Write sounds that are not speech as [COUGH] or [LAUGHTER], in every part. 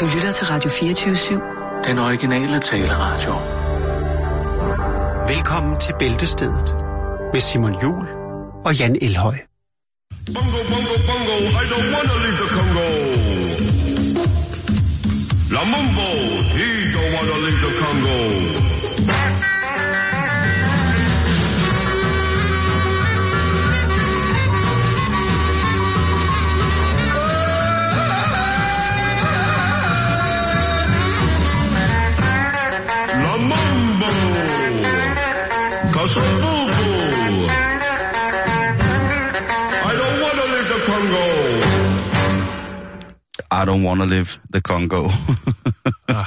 Du lytter til Radio 24-7. Den originale taleradio. Velkommen til Bæltestedet med Simon Jul og Jan Elhøj. Bongo, bongo, bongo, I don't wanna leave the Congo. La Mumbo, he don't wanna leave I don't wanna live the Congo. [LAUGHS] Ah,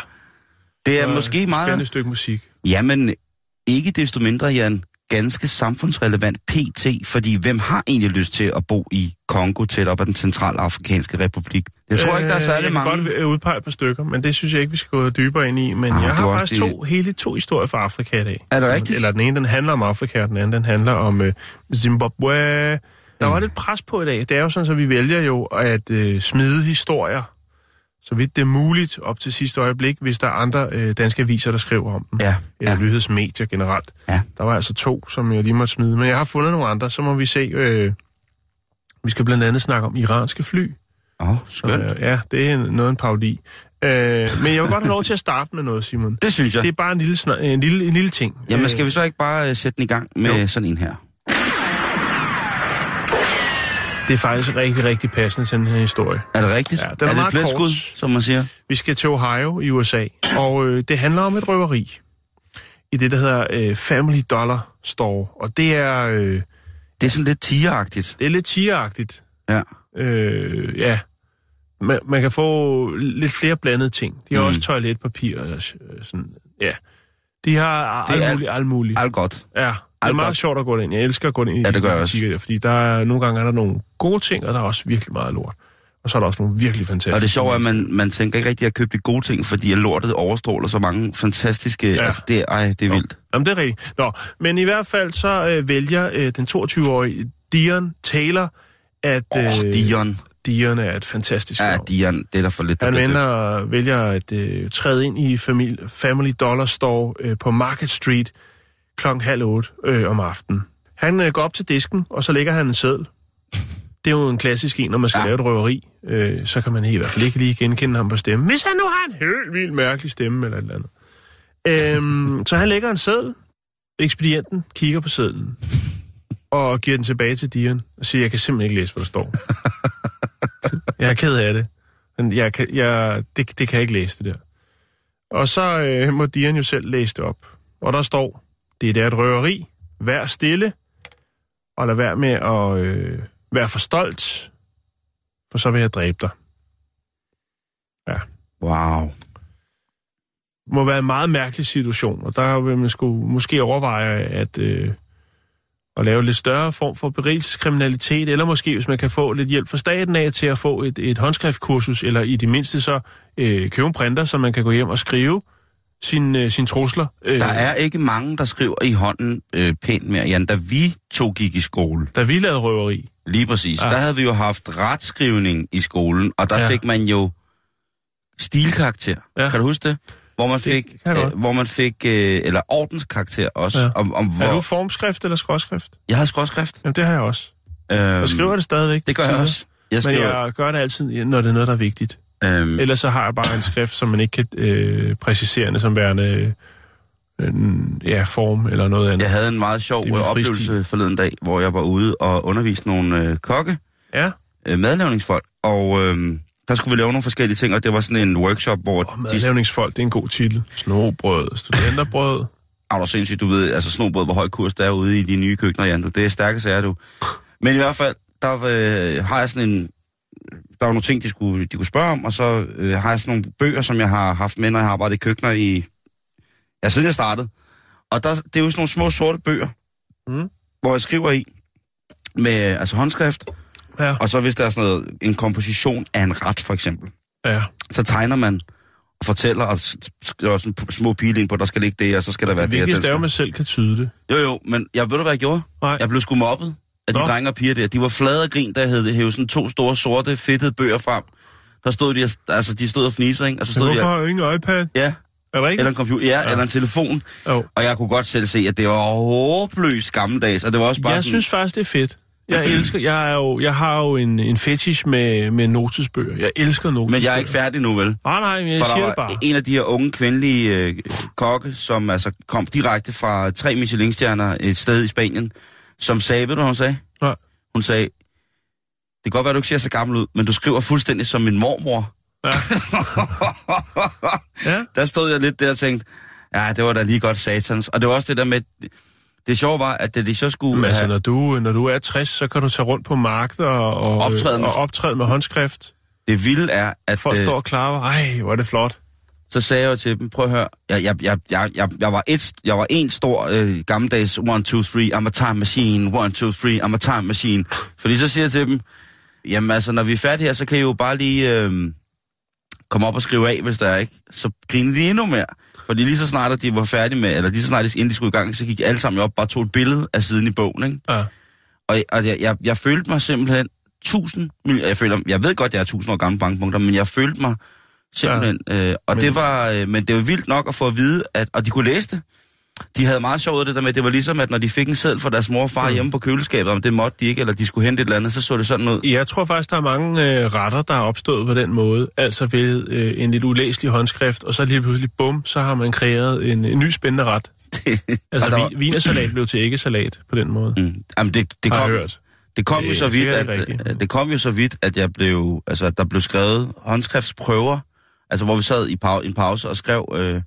det er øh, måske meget... Spændende stykke musik. Jamen, ikke desto mindre, Jan, ganske samfundsrelevant PT, fordi hvem har egentlig lyst til at bo i Kongo tæt op af den centralafrikanske republik? Det tror jeg ikke, der er særlig jeg mange. kan godt øh, udpege et par stykker, men det synes jeg ikke, vi skal gå dybere ind i. Men Ah, jeg har faktisk det- to, hele to historier fra Afrika i dag. Er det rigtigt? Eller den ene, den handler om Afrika, og den anden, den handler om øh, Zimbabwe. Der Mm. var lidt pres på i dag. Det er jo sådan, at vi vælger jo at øh, smide historier, så vidt det er muligt, op til sidste øjeblik, hvis der er andre øh, danske aviser, der skriver om dem. Ja, Eller ja. nyhedsmedier generelt. Ja. Der var altså to, som jeg lige måtte smide. Men jeg har fundet nogle andre, så må vi se. Øh, vi skal blandt andet snakke om iranske fly. Åh, oh, skønt. Øh, ja, det er en- noget en parodi. Øh, men jeg vil godt have lov til at starte med noget, Simon. Det synes jeg. Det er bare en lille, snak, en lille, en lille ting. Jamen, skal vi så ikke bare øh, sætte den i gang med Jo. sådan en her? Det er faktisk rigtig, rigtig passende til den her historie. Er det rigtigt? Ja, den er er det meget et kort. som man siger? Vi skal til Ohio i USA, og øh, det handler om et røveri i det, der hedder øh, Family Dollar Store. Og det er, øh, Det er sådan lidt tigeragtigt. det er lidt tieragtigt. Ja. Øh, ja. Man, man kan få lidt flere blandede ting. De har Mm. også toiletpapir og øh, sådan, ja. De har alt muligt, alt muligt. Alt godt. Ja, det er meget sjovt at gå ind. Jeg elsker at gå ind i Ja, det gør butikker, fordi der er, nogle gange er der nogle gode ting, og der er også virkelig meget lort. Og så er der også nogle virkelig fantastiske Og det sjove er, at man, man tænker ikke rigtig at købe de gode ting, fordi lortet overstråler så mange fantastiske... Ja. Altså, det, ej, det er vildt. Jamen, det er rigtigt. Nå, men i hvert fald så øh, vælger øh, den 22-årige Dion Taylor, at... Åh, oh, Dion. Dion er et fantastisk Ja, navn. Dion, det er der for lidt, der Han bliver vælger, at øh, træde ind i familie, Family Dollar Store øh, på Market Street klokken halv otte øh, om aftenen. Han øh, går op til disken, og så lægger han en seddel. Det er jo en klassisk en, når man skal Ja. lave et røveri. Øh, så kan man i hvert fald ikke lige genkende ham på stemmen. Hvis han nu har en helt vildt mærkelig stemme eller et eller andet. Øhm, så han lægger en seddel. Ekspedienten kigger på sedlen og giver den tilbage til Dion og siger, jeg kan simpelthen ikke læse, hvad der står. [LAUGHS] jeg er ked af det. Men jeg kan, jeg, det, det kan jeg ikke læse, det der. Og så øh, må Dion jo selv læse det op. Og der står, det er et røveri, vær stille, og lad være med at øh, være for stolt, for så vil jeg dræbe dig. Wow. må være en meget mærkelig situation, og der vil man skulle måske overveje at, øh, at lave lidt større form for berigelseskriminalitet, eller måske hvis man kan få lidt hjælp fra staten af til at få et, et håndskriftkursus, eller i det mindste så øh, købe en printer, så man kan gå hjem og skrive sine øh, sin trusler. Øh, Der er ikke mange, der skriver i hånden øh, pænt mere, Jan. Da vi to gik i skole, Da vi lavede røveri. lige præcis, ja. Der havde vi jo haft retskrivning i skolen, og der ja. Fik man jo stilkarakter. Ja. Kan du huske det? Hvor man fik, øh, hvor man fik øh, eller ordenskarakter også. Ja. Om, om, hvor... Er du formskrift eller skråskrift? Jeg havde skråskrift. Jamen, det har jeg også. Øhm, Jeg skriver det stadigvæk. Det gør jeg også. Jeg tider, Men skriver, jeg gør det altid, når det er noget, der er vigtigt. Øhm, Ellers så har jeg bare en skrift, som man ikke kan øh, præcisere som værende øh, en ja, form eller noget andet. jeg havde en meget sjov øh, oplevelse forleden dag, hvor jeg var ude og underviste nogle øh, kokke, Ja, øh, madlavningsfolk, og øh, der skulle vi lave nogle forskellige ting, og det var sådan en workshop, hvor og madlavningsfolk, det er en god titel. Snobrød, studenterbrød. [LAUGHS] Er du sindssygt, du ved, altså snobrød, hvor høj kurs der er ude i de nye køkkener, Jan, du. Det er stærke sager, du. Men i hvert fald, der øh, har jeg sådan en... Der var nogle ting, de, skulle, de kunne spørge om, og så øh, har jeg sådan nogle bøger, som jeg har haft med, når jeg har arbejdet i køkkener i... Ja, siden jeg startede. Og der, det er jo sådan nogle små sorte bøger, Mm. hvor jeg skriver i med altså håndskrift, Ja, og så hvis der er sådan noget, en komposition af en ret, for eksempel, ja. så tegner man og fortæller, og skriver sådan små pile ind på, der skal ligge det, og så skal der være Det det. vigtigste er jo, at man selv kan tyde det. Jo, jo, men jeg ved du, hvad jeg gjorde? Nej. Jeg blev sgu mobbet af de Nå. drenge og piger der. De var flade og grin, der havde hævet sådan to store, sorte, fedtede bøger frem. Der stod de, altså de stod og fniser, ikke? Og så stod Hvorfor de, har jeg ingen iPad? ja, Er der ikke? eller en computer, ja, ja, eller en telefon. Jo. Og jeg kunne godt selv se, at det var håbløst gammeldags, og det var også bare Jeg sådan... synes faktisk, det er fedt. Jeg elsker, jeg, er jo, jeg har jo en, en fetish med, med notesbøger. Jeg elsker notesbøger. Men jeg er ikke færdig nu, vel? Nej, nej, men jeg For siger det bare. en af de her unge kvindelige øh, kokke, som altså kom direkte fra tre Michelin-stjerner et sted i Spanien, som sagde, ved du hvad hun sagde? Nej. Hun sagde, det kan godt være, du ikke ser så gammel ud, men du skriver fuldstændig som min mormor. Ja. [LAUGHS] ja. Der stod jeg lidt der og tænkte, ja, det var da lige godt satans. Og det var også det der med, det sjove var, at det de så skulle Men altså, have, når du, når du er 60, så kan du tage rundt på markedet og, og, Optræde med- og optræde med håndskrift. det vilde er, at Folk øh, står og klarer. Ej, hvor er det flot. Så sagde jeg til dem, prøv at høre, jeg, jeg, jeg, jeg, jeg, jeg, var, et, jeg var en stor øh, gammeldags 1, 2, 3, I'm a time machine, 1, 2, 3, I'm a time machine. Fordi så siger jeg til dem, jamen altså, når vi er færdige her, så kan I jo bare lige øh, komme op og skrive af, hvis der er ikke. Så griner de endnu mere. Fordi lige så snart, at de var færdige med, eller lige så snart, de- inden de skulle i gang, så gik alle sammen op og bare tog et billede af siden i bogen, ikke? Ja. Og, og jeg, jeg, jeg følte mig simpelthen tusind, jeg, føler, jeg ved godt, jeg er tusind år gammel bankpunkter, men jeg følte mig simpelthen, ja. øh, og Men- det var, øh, men det var vildt nok at få at vide, at, og de kunne læse det. De havde meget sjovt af det der med, det var ligesom, at når de fik en seddel fra deres mor og far mm. hjemme på køleskabet, om det måtte de ikke, eller de skulle hente et eller andet, så så det sådan ud. Jeg tror faktisk, der er mange øh, retter, der er opstået på den måde. Altså ved øh, en lidt ulæselig håndskrift, og så lige pludselig, bum, så har man kreeret en, en ny spændende ret. [LAUGHS] Altså, var, vi, vinersalat blev til æggesalat på den måde, mm, jamen det, det har kom, jeg hørt. det kom jo så vidt, at, det kom jo så vidt, at jeg blev, altså, at der blev skrevet håndskriftsprøver, altså hvor vi sad i pau- en pause og skrev, øh,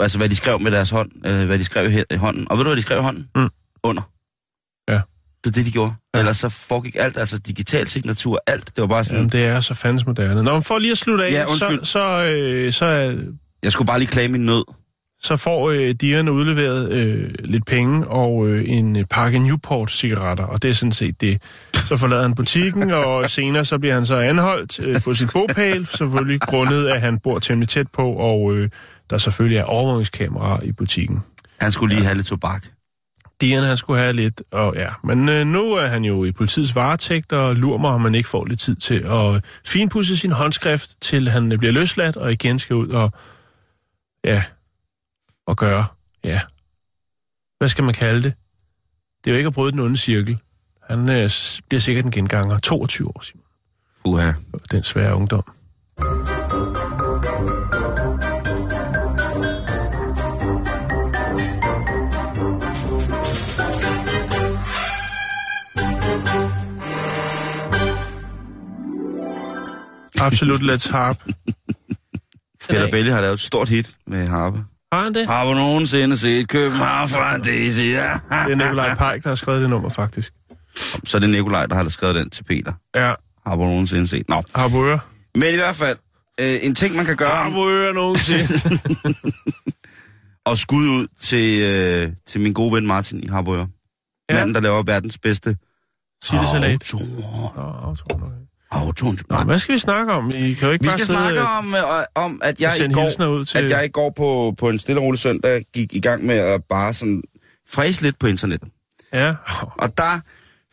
altså hvad de skrev med deres hånd, øh, hvad de skrev i, he- i hånden. Og ved du, hvad de skrev i hånden? Mm. Under. Ja. Det er det, de gjorde. Ja. Ellers så foregik alt, altså digital signatur, alt. Det var bare sådan, Jamen, det er så fandens moderne. Nå, men for lige at slutte af, Ja, så, undskyld. så, øh, så, jeg skulle bare lige klage min nød. Så får øh, digerne udleveret øh, lidt penge og øh, en øh, pakke Newport-cigaretter, og det er sådan set det. Så forlader han butikken, og [LAUGHS] senere så bliver han så anholdt øh, på sin bogpæl, selvfølgelig grundet, at han bor temmelig tæt på, og øh, der selvfølgelig er overvågningskameraer i butikken. Han skulle lige have lidt tobak. Digerne, han skulle have lidt, og ja. Men øh, nu er han jo i politiets varetægt, og lurer mig, om man ikke får lidt tid til at finpudse sin håndskrift, til han bliver løsladt, og igen skal ud og, ja, og gøre, ja. Hvad skal man kalde det? Det er jo ikke at bryde den onde cirkel. Han øh, bliver sikkert en genganger. 22 år, Simon. Uha. Den svære ungdom. Absolut Let's Harp. Peter Belli har lavet et stort hit med harpe. Har han det? Har du nogensinde set København fra Daisy? Ja. Det er Nikolaj Pajk, der har skrevet det nummer, faktisk. Så er det Nikolaj, der har skrevet den til Peter. Ja, Har du nogensinde set? Nå. Harboøre. Men i hvert fald, øh, en ting, man kan gøre, Harboøre nogensinde. [LAUGHS] og skud ud til, øh, til min gode ven Martin i Harboøre. Ja. Ja. Manden, der laver verdens bedste Sittesalat. Autoren. Nå, autoren, okay. Autoren. Nå, hvad skal vi snakke om? I kan jo ikke Vi bare skal sidde snakke om, øh, om at jeg, i går, ud til... at jeg i går på, på en stille og rolig søndag gik i gang med at bare sådan fræse lidt på internettet. Ja, Og der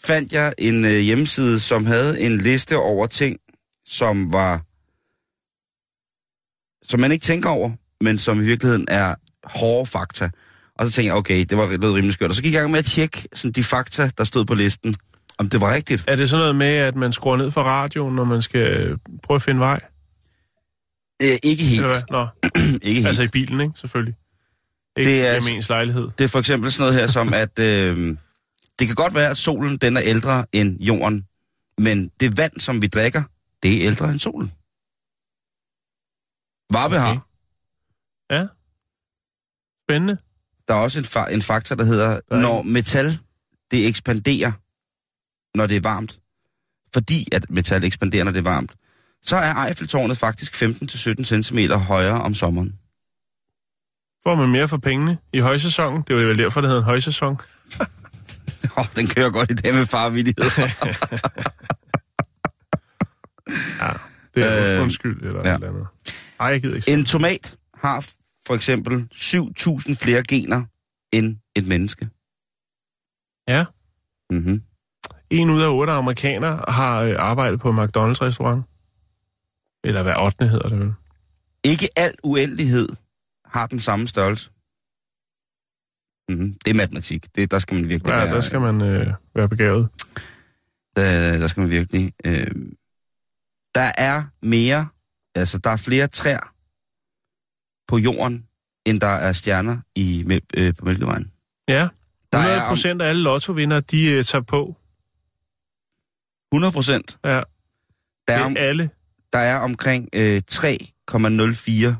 fandt jeg en øh, hjemmeside, som havde en liste over ting, som var... som man ikke tænker over, men som i virkeligheden er hårde fakta. Og så tænkte jeg, okay, det var lød rimelig skørt. Og så gik jeg i gang med at tjekke sådan, de fakta, der stod på listen, om det var rigtigt. er det sådan noget med, at man skruer ned for radioen, når man skal øh, prøve at finde vej? Øh, ikke helt. Eller? Nå, [CLEARS THROAT] ikke helt. altså i bilen, ikke? Selvfølgelig. Ikke Det er ens lejlighed. Det er for eksempel sådan noget her som, [LAUGHS] at øh, det kan godt være, at solen den er ældre end jorden, men det vand, som vi drikker, det er ældre end solen. Varme okay. har. Ja. Spændende. Der er også en, fa- en faktor, der hedder, er når metal, det ekspanderer, når det er varmt, fordi at metal ekspanderer, når det er varmt, så er Eiffeltårnet faktisk 15-17 cm højere om sommeren. Får man mere for pengene i højsæsonen? Det var vel derfor, det hedder en højsæson. [LAUGHS] Oh, den kører godt i dag med farvittighed. [LAUGHS] Det er Øh, undskyld, eller ja. ja. eller andet. Ej, jeg gider ikke. en tomat har for eksempel 7.000 flere gener end et menneske. Ja. Mm-hmm. En ud af otte amerikanere har øh, arbejdet på en McDonald's-restaurant. Eller hvad 8. hedder det vel? Ikke al uendelighed har den samme størrelse. Mm-hmm. Det er matematik. Det, der skal man virkelig Ja, være, der skal man øh, være begavet. der, der skal man virkelig... Øh, der er mere, altså der er flere træer på jorden, end der er stjerner i, øh, på Mælkevejen. Ja, Der 100 er om- procent af alle lottovinder, de øh, tager på. 100 procent. Ja, Der, er er om, alle. der er omkring øh, 3,04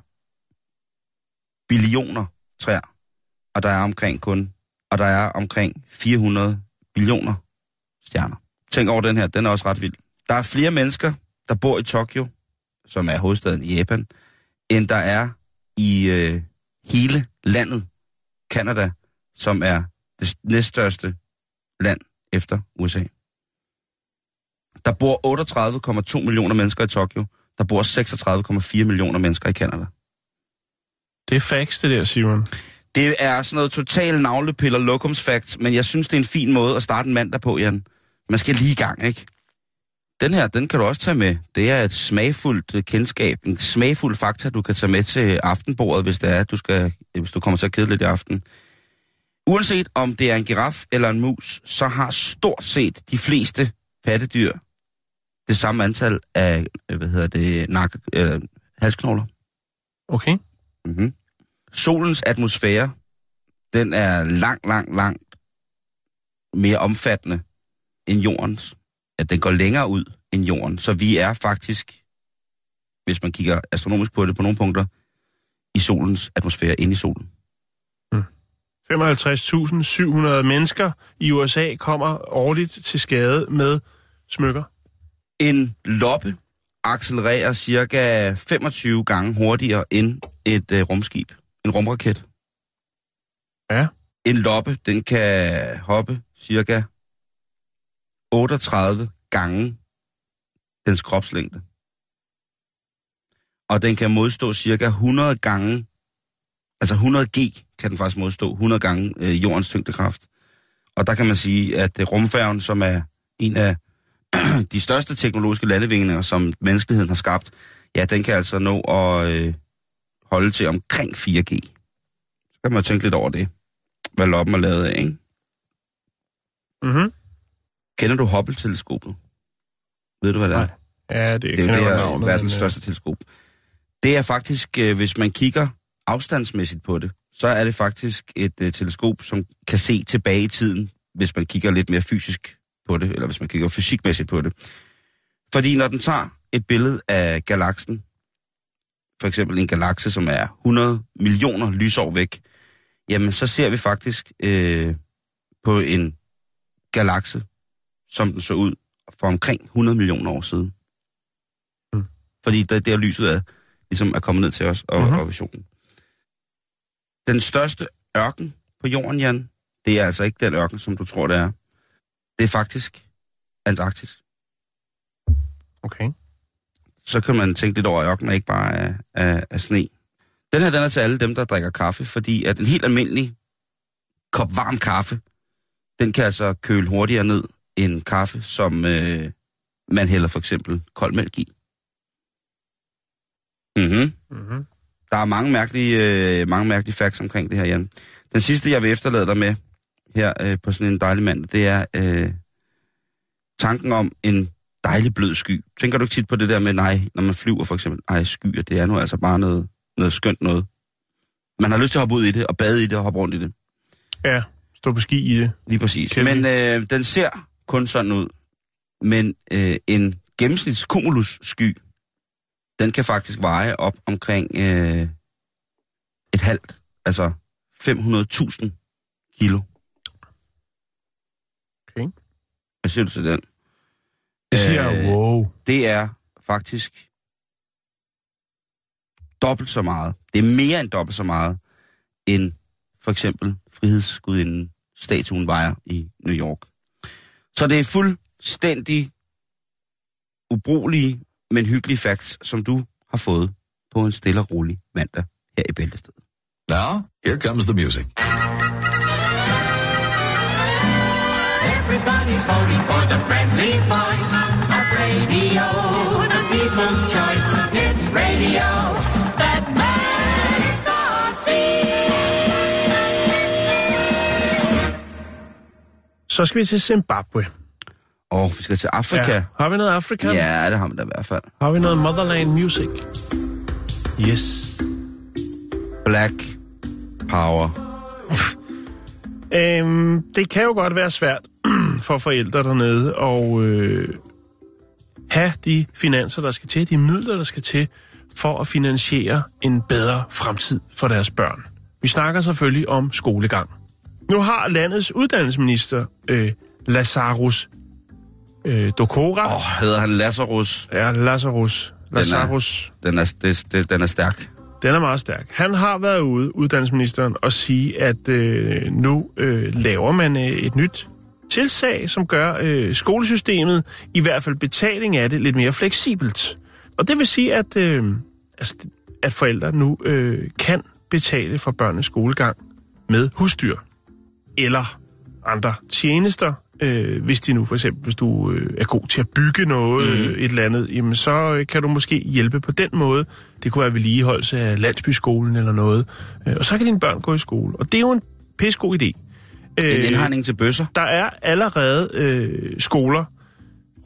billioner træer, og der er omkring kun, og der er omkring 400 billioner stjerner. Tænk over den her, den er også ret vild. Der er flere mennesker, der bor i Tokyo, som er hovedstaden i Japan, end der er i øh, hele landet, Kanada, som er det næststørste land efter USA. Der bor 38,2 millioner mennesker i Tokyo. Der bor 36,4 millioner mennesker i Kanada. Det er facts, det der, Simon. Det er sådan noget total navlepiller lokumsfakt, men jeg synes, det er en fin måde at starte en mandag på, Jan. Man skal lige i gang, ikke? Den her, den kan du også tage med. Det er et smagfuldt øh, kendskab, en smagfuld fakta, du kan tage med til aftenbordet, hvis det er, du, skal, hvis du kommer til at kede lidt i aften. Uanset om det er en giraf eller en mus, så har stort set de fleste pattedyr det samme antal af, øh, hvad hedder det, nakke, øh, halsknogler. Okay. Mm-hmm. Solens atmosfære, den er langt, langt, langt mere omfattende end jordens. At den går længere ud end jorden. Så vi er faktisk, hvis man kigger astronomisk på det på nogle punkter, i solens atmosfære, inde i solen. 55.700 mennesker i USA kommer årligt til skade med smykker. En loppe accelererer cirka 25 gange hurtigere end et øh, rumskib. En rumraket. Ja. En loppe, den kan hoppe cirka 38 gange dens kropslængde. Og den kan modstå cirka 100 gange, altså 100 G kan den faktisk modstå, 100 gange øh, jordens tyngdekraft. Og der kan man sige, at øh, rumfærgen, som er en af [CLEARS THROAT] de største teknologiske landevindinger, som menneskeheden har skabt, ja, den kan altså nå at øh, holde til omkring 4G. Så kan man jo tænke lidt over det, hvad loppen er lavet af, ikke? Mhm. Kender du Hubble-teleskopet? Ved du, hvad det er? Nej. Ja, det, Det er jo det navnet, verdens men, øh, største teleskop. Det er faktisk, øh, hvis man kigger afstandsmæssigt på det, så er det faktisk et øh, teleskop, som kan se tilbage i tiden, hvis man kigger lidt mere fysisk på det, eller hvis man kigger fysikmæssigt på det. Fordi når den tager et billede af galaksen, for eksempel en galakse, som er 100 millioner lysår væk, jamen så ser vi faktisk øh, på en galakse, som den så ud for omkring 100 millioner år siden. Mm. Fordi der, der lyset er, ligesom er kommet ned til os, og, Mhm. mm-hmm. og visionen. Den største ørken på jorden, Jan, det er altså ikke den ørken, som du tror, det er. Det er faktisk Antarktis. Okay. Så kan man tænke lidt over, at ørkenen er ikke bare af, af, af sne. Den her, den er til alle dem, der drikker kaffe, fordi at en helt almindelig kop varm kaffe, den kan altså køle hurtigere ned end kaffe, som øh, man hælder for eksempel kold mælk i. Mhm. Mm-hmm. Der er mange mærkelige, øh, mange mærkelige facts omkring det her, Jan. Den sidste, jeg vil efterlade dig med her øh, på sådan en dejlig mand, det er øh, tanken om en dejlig blød sky. Tænker du ikke tit på det der med, nej, når man flyver for eksempel, ej, skyer, det er nu altså bare noget, noget skønt noget. Man har lyst til at hoppe ud i det, og bade i det, og hoppe rundt i det. Ja, stå på ski i det. Lige præcis. Kæmpe. Men øh, den ser kun sådan ud. Men øh, en gennemsnits sky, den kan faktisk veje op omkring øh, et halvt, altså 500.000 kilo. Okay. Hvad siger du til den? Det siger øh, wow. Det er faktisk dobbelt så meget. Det er mere end dobbelt så meget, end for eksempel frihedsgudinden statuen vejer i New York. Så det er fuldstændig ubrugelige, men hyggelige facts, som du har fået på en stille og rolig mandag her i Bæltestedet. Now, here comes the music. Everybody's voting for the friendly voice of radio. The people's choice. It's radio that makes us see. Så skal vi til Zimbabwe. Og vi skal til Afrika. Ja. Har vi noget Afrika? ja, det har vi da i hvert fald. Har vi noget Motherland Music? Yes. Black Power. Øhm, det kan jo godt være svært for forældre dernede at øh, have de finanser, der skal til, de midler, der skal til, for at finansiere en bedre fremtid for deres børn. Vi snakker selvfølgelig om skolegang. Nu har landets uddannelsesminister, øh, Lazarus øh, Dokora, Åh, oh, hedder han Lazarus? ja, Lazarus, Lazarus, Den er, det, det, den er stærk. Den er meget stærk. Han har været ude, uddannelsesministeren, og sige, at øh, nu øh, laver man øh, et nyt tilsag, som gør øh, skolesystemet, i hvert fald betaling af det, lidt mere fleksibelt. Og det vil sige, at, øh, altså, at forældre nu øh, kan betale for børnenes skolegang med husdyr eller andre tjenester, øh, hvis de nu for eksempel, hvis du øh, er god til at bygge noget, mm. øh, et eller andet, jamen så øh, kan du måske hjælpe på den måde. Det kunne være vedligeholdelse af landsbyskolen eller noget. Øh, og så kan dine børn gå i skole. Og det er jo en pissegod idé. En indhegning til bøsser. Der er allerede øh, skoler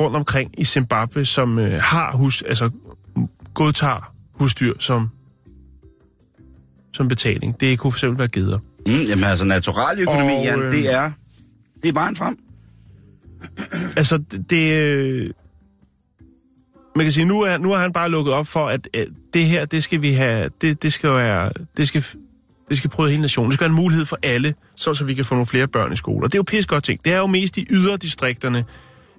rundt omkring i Zimbabwe, som øh, har hus, altså godtager husdyr som, som betaling. Det kunne for eksempel være geder. Mm, jamen altså, naturaløkonomi, Og, Jan, øh, det er, det er vejen frem. Altså, det... det øh, man kan sige, nu er, nu er han bare lukket op for, at, at det her, det skal vi have, det, det skal være, det skal, det skal prøve hele nationen. Det skal være en mulighed for alle, så, så vi kan få nogle flere børn i skole. Og det er jo pisse godt ting. Det er jo mest i yderdistrikterne,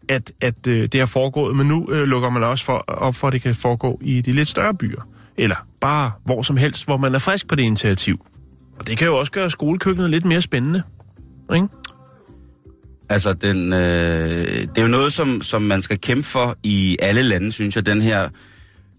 at, at øh, det har foregået, men nu øh, lukker man også for, op for, at det kan foregå i de lidt større byer. Eller bare hvor som helst, hvor man er frisk på det initiativ. Og det kan jo også gøre skolekøkkenet lidt mere spændende. Ikke? Altså, den, øh, det er jo noget, som, som man skal kæmpe for i alle lande, synes jeg, den her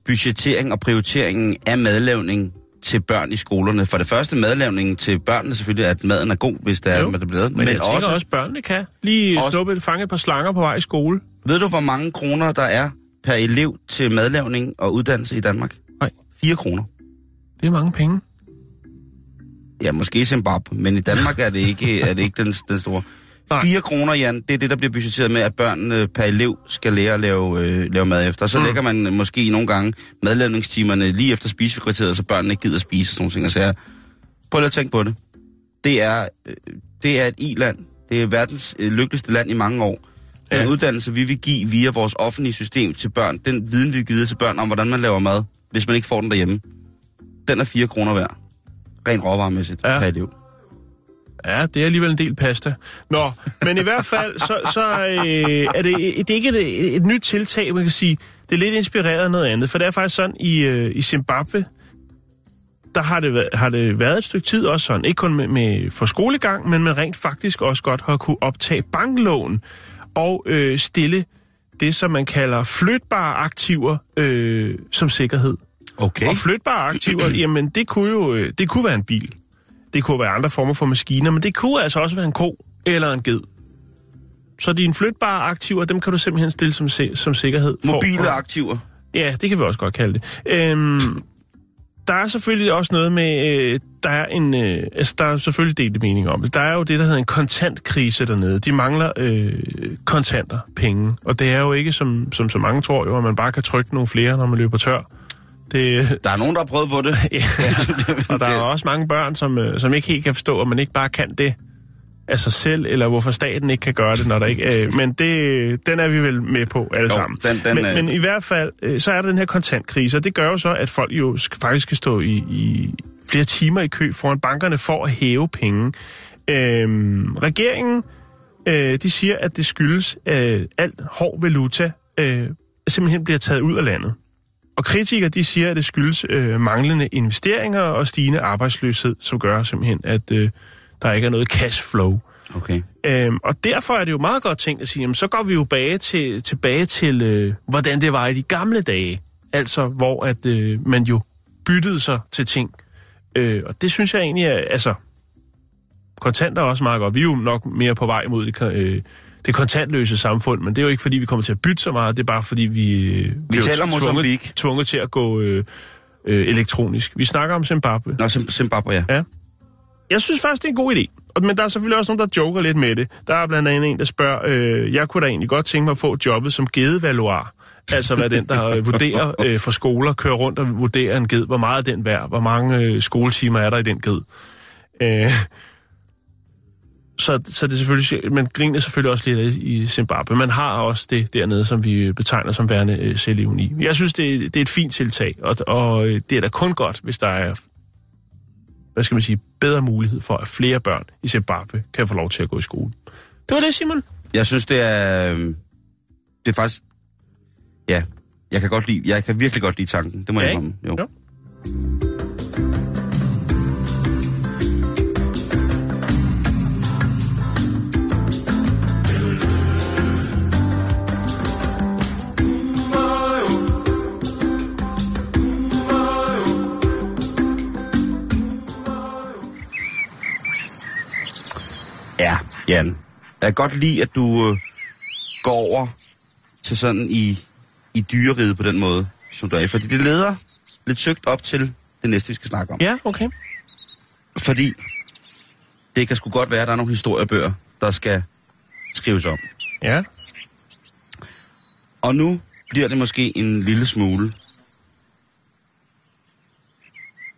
budgettering og prioritering af madlavning til børn i skolerne. For det første madlavningen til børnene selvfølgelig, at maden er god, hvis det er, Jo, hvad det bliver lavet. Men, men jeg også, også, børnene kan lige Også- snuppe et fange par slanger på vej i skole. ved du, hvor mange kroner der er per elev til madlavning og uddannelse i Danmark? Nej. 4 kroner. Det er mange penge. Ja, måske i Zimbabwe, men i Danmark er det ikke, er det ikke den, den store. Nej. 4 kroner, Jan, det er det, der bliver budgetteret med, at børnene per elev skal lære at lave, øh, lave mad efter. Så mm. lægger man måske nogle gange madlavningstimerne lige efter spisefrikvarteret, så børnene ikke gider spise og sådan nogle ting. Og så jeg, prøv lige at tænke på det. Det er, øh, det er et i-land. Det er verdens øh, lykkeligste land i mange år. Den Ja. uddannelse, vi vil give via vores offentlige system til børn, den viden, vi vil give til børn om, hvordan man laver mad, hvis man ikke får den derhjemme, den er 4 kroner værd. Rent råvaremæssigt Ja. per elev. Ja, det er alligevel en del pasta. Nå, men i hvert fald, så, så øh, er det, det er ikke et, et nyt tiltag, man kan sige. Det er lidt inspireret af noget andet, for det er faktisk sådan, i, øh, i Zimbabwe, der har det, har det været et stykke tid også sådan, ikke kun med, med for skolegang, men man rent faktisk også godt har kunne optage banklån og øh, stille det, som man kalder flytbare aktiver øh, som sikkerhed. Okay. Og flytbare aktiver, [CLEARS THROAT] jamen det kunne jo øh, det kunne være en bil. Det kunne være andre former for maskiner, men det kunne altså også være en ko eller en ged. Så dine flytbare aktiver, dem kan du simpelthen stille som, som sikkerhed. for- Mobile aktiver. Ja, det kan vi også godt kalde det. Øhm, der er selvfølgelig også noget med, øh, der er en, øh, altså der er selvfølgelig delte mening om det. Der er jo det, der hedder en kontantkrise dernede. De mangler øh, kontanter, penge. Og det er jo ikke, som, som så mange tror jo, at man bare kan trykke nogle flere, når man løber tør. Det, Der er nogen, der har prøvet på det. [LAUGHS] ja, og der er også mange børn, som, øh, som ikke helt kan forstå, at man ikke bare kan det af sig selv, eller hvorfor staten ikke kan gøre det, når der ikke... Øh, men det, den er vi vel med på alle Jo, sammen. den- den men, er- men i hvert fald, øh, så er der den her kontantkrise, og det gør jo så, at folk jo sk- faktisk skal stå i, i flere timer i kø foran bankerne for at hæve penge. Øhm, regeringen, øh, de siger, at det skyldes, at alt hård valuta øh, simpelthen bliver taget ud af landet. Og kritikere, de siger, at det skyldes øh, manglende investeringer og stigende arbejdsløshed, som gør simpelthen, at øh, der ikke er noget cash flow. Okay. Øhm, og derfor er det jo meget godt tænkt at sige, jamen, så går vi jo bage til, tilbage til, øh, hvordan det var i de gamle dage. Altså, hvor at øh, man jo byttede sig til ting. Øh, og det synes jeg egentlig er, altså, kontanter er også meget godt. Vi er jo nok mere på vej mod det, øh, det kontantløse samfund, men det er jo ikke, fordi vi kommer til at bytte så meget, det er bare, fordi vi, øh, bliver taler tvunget, Mozambique. tvunget til at gå øh, øh, elektronisk. Vi snakker om Zimbabwe. Nå, Zim- Zimbabwe, ja. Ja. Jeg synes faktisk, det er en god idé. Men der er selvfølgelig også nogen, der joker lidt med det. Der er blandt andet en, der spørger, øh, jeg kunne da egentlig godt tænke mig at få jobbet som gedevaluar. Altså hvad den, der øh, vurderer øh, for skoler, kører rundt og vurderer en ged. Hvor meget er den værd? Hvor mange øh, skoletimer er der i den ged? Øh, så, så det er selvfølgelig, man griner selvfølgelig også lidt i Zimbabwe. Man har også det dernede, som vi betegner som værende øh. Jeg synes, det, er- det er et fint tiltag, og, og øh, det er da kun godt, hvis der er hvad skal man sige, bedre mulighed for, at flere børn i Zimbabwe kan få lov til at gå i skole. Det var det, Simon. Jeg synes, det er... øh, Det er faktisk... Ja, jeg kan, godt lide, jeg kan virkelig godt lide tanken. Det må Ja, jeg indrømme. Jo. Jo. Jan. Jeg kan godt lide, at du øh, går over til sådan i, i dyreriget på den måde, som du er. i. Fordi det leder lidt søgt op til det næste, vi skal snakke om. Ja, okay. Fordi det kan sgu godt være, at der er nogle historiebøger, der skal skrives om. Ja. Og nu bliver det måske en lille smule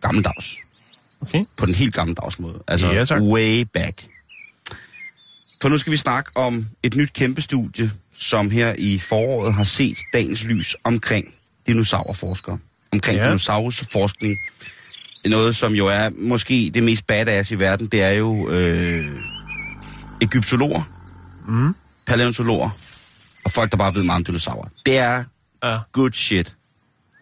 gammeldags. Okay. På den helt gammeldags måde. Altså Ja, tak. way back. For nu skal vi snakke om et nyt kæmpe studie, som her i foråret har set dagens lys omkring dinosaurforskere. Omkring Ja. dinosaurforskning. Noget, som jo er måske det mest badass i verden, det er jo øh, egyptologer, Mm. paleontologer og folk, der bare ved meget om dinosaurer. Det er Ja. good shit.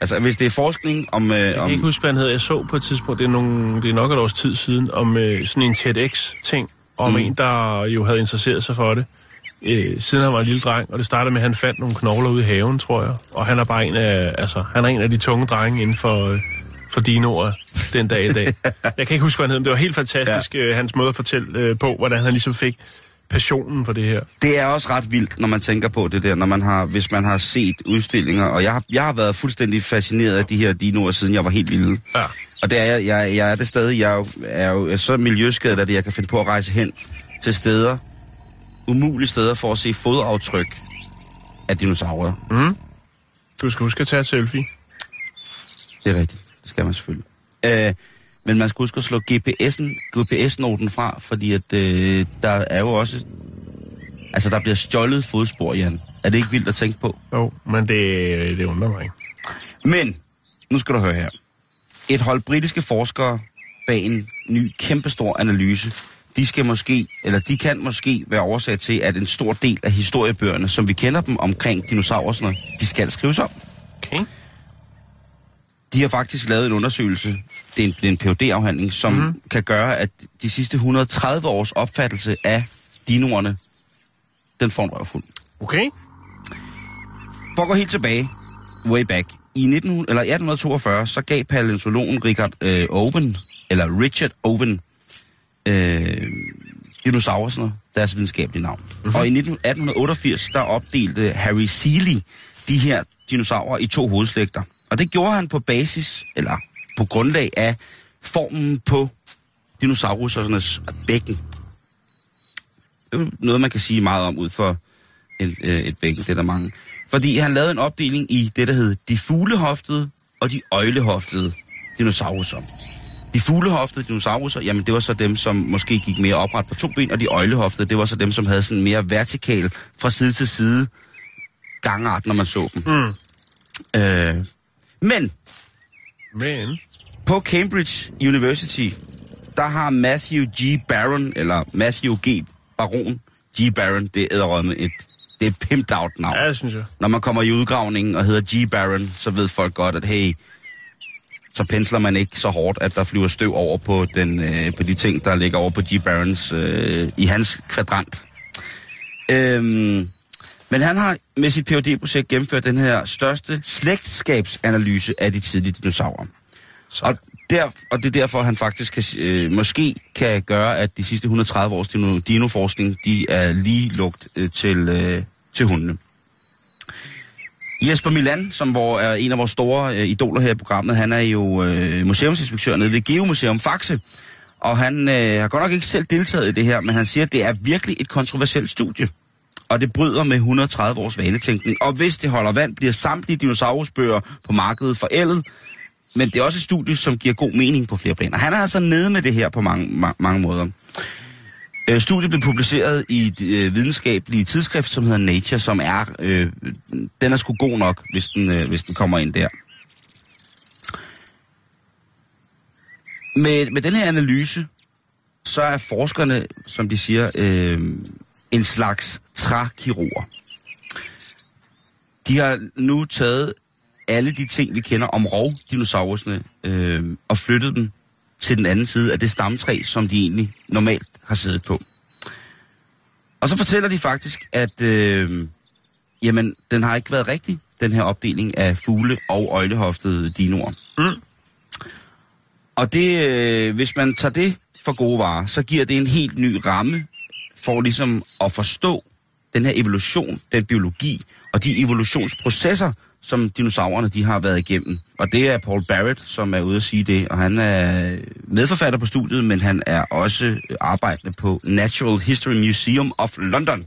Altså, hvis det er forskning om... Øh, Jeg kan om ikke huske, hvad han hedder. Jeg så på et tidspunkt, det er, nogle, det er nok et års tid siden, om øh, sådan en TEDx-ting, om Mm. en, der jo havde interesseret sig for det, øh, siden han var en lille dreng, og det startede med, at han fandt nogle knogler ude i haven, tror jeg. Og han er bare en af, altså, han er en af de tunge drenge inden for, øh, for dinoer den dag i dag. [LAUGHS] Jeg kan ikke huske, hvad han hed, men det var helt fantastisk, ja. øh, hans måde at fortælle øh, på, hvordan han ligesom fik passionen for det her. Det er også ret vildt, når man tænker på det der, når man har, hvis man har set udstillinger, og jeg har, jeg har været fuldstændig fascineret af de her dinoer, siden jeg var helt lille. Ja. Og det er jeg, jeg, jeg er det stadig, jeg er jo, er jo så miljøskadet, at jeg kan finde på at rejse hen til steder, umulige steder for at se fodaftryk af dinosaurer. Mm. Du skal huske at tage et selfie. Det er rigtigt, det skal man selvfølgelig. Øh, men man skal huske at slå GPS'en, GPS-noten fra, fordi at, øh, der er jo også... Altså, der bliver stjålet fodspor, Jan. Er det ikke vildt at tænke på? Jo, men det, det undrer mig ikke. Men, nu skal du høre her. Et hold britiske forskere bag en ny kæmpestor analyse, de skal måske, eller de kan måske være årsag til, at en stor del af historiebøgerne, som vi kender dem omkring dinosaurer og sådan noget, de skal skrives om. Okay. De har faktisk lavet en undersøgelse, det er en, en phd afhandling som mm. kan gøre, at de sidste 130 års opfattelse af dinoerne, den får en røvfuld. Okay. For at gå helt tilbage, way back, i 19, eller 1842, så gav paleontologen Richard øh, Owen, eller Richard Owen, øh, dinosaurerne deres videnskabelige navn. Mm-hmm. Og i 19, 1888, der opdelte Harry Seeley de her dinosaurer i to hovedslægter. Og det gjorde han på basis, eller på grundlag af formen på dinosaurussernes bækken. Det er noget, man kan sige meget om ud for et, øh, et bækken, det er der mange. Fordi han lavede en opdeling i det, der hed de fuglehoftede og de øjlehoftede dinosaurer. De fuglehoftede dinosaurer, jamen det var så dem, som måske gik mere opret på to ben, og de øjlehoftede, det var så dem, som havde sådan mere vertikal fra side til side gangart, når man så dem. Mm. Øh, men Men... på Cambridge University, der har Matthew G. Barron, eller Matthew G. Baron, G. Barron, det er med et, det er pimped out navn. Ja, det synes jeg. Når man kommer i udgravningen og hedder G. Baron, så ved folk godt, at hey, så pensler man ikke så hårdt, at der flyver støv over på, den, øh, på de ting, der ligger over på G. Barons, øh, i hans kvadrant. Øhm, men han har med sit phd projekt gennemført den her største slægtskabsanalyse af de tidlige dinosaurer. Så. Og der, og det er derfor, han faktisk kan, øh, måske kan gøre, at de sidste 130 års dino, dinoforskning, de er lige lugt øh, til, øh, til hundene. Jesper Milan, som hvor er en af vores store øh, idoler her i programmet, han er jo øh, museumsinspektør nede ved Geomuseum Faxe. Og han øh, har godt nok ikke selv deltaget i det her, men han siger, at det er virkelig et kontroversielt studie. Og det bryder med 130 års vanetænkning. Og hvis det holder vand, bliver samtlige dinosaurusbøger på markedet forældet. Men det er også et studie, som giver god mening på flere planer. Han er altså nede med det her på mange, mange, mange måder. Øh, studiet blev publiceret i et øh, videnskabelige tidsskrift, som hedder Nature, som er, øh, den er sgu god nok, hvis den, øh, hvis den kommer ind der. Med, med den her analyse, så er forskerne, som de siger, øh, en slags trækirurger. De har nu taget alle de ting, vi kender om rovdinosaurusene, øh, og flyttet dem til den anden side af det stamtræ, som de egentlig normalt har siddet på. Og så fortæller de faktisk, at øh, jamen, den har ikke været rigtig, den her opdeling af fugle- og øjlehoftede dinoer. Mm. Og det, øh, hvis man tager det for gode varer, så giver det en helt ny ramme for ligesom at forstå den her evolution, den biologi og de evolutionsprocesser, som dinosaurerne de har været igennem. Og det er Paul Barrett, som er ude at sige det, og han er medforfatter på studiet, men han er også arbejdende på Natural History Museum of London.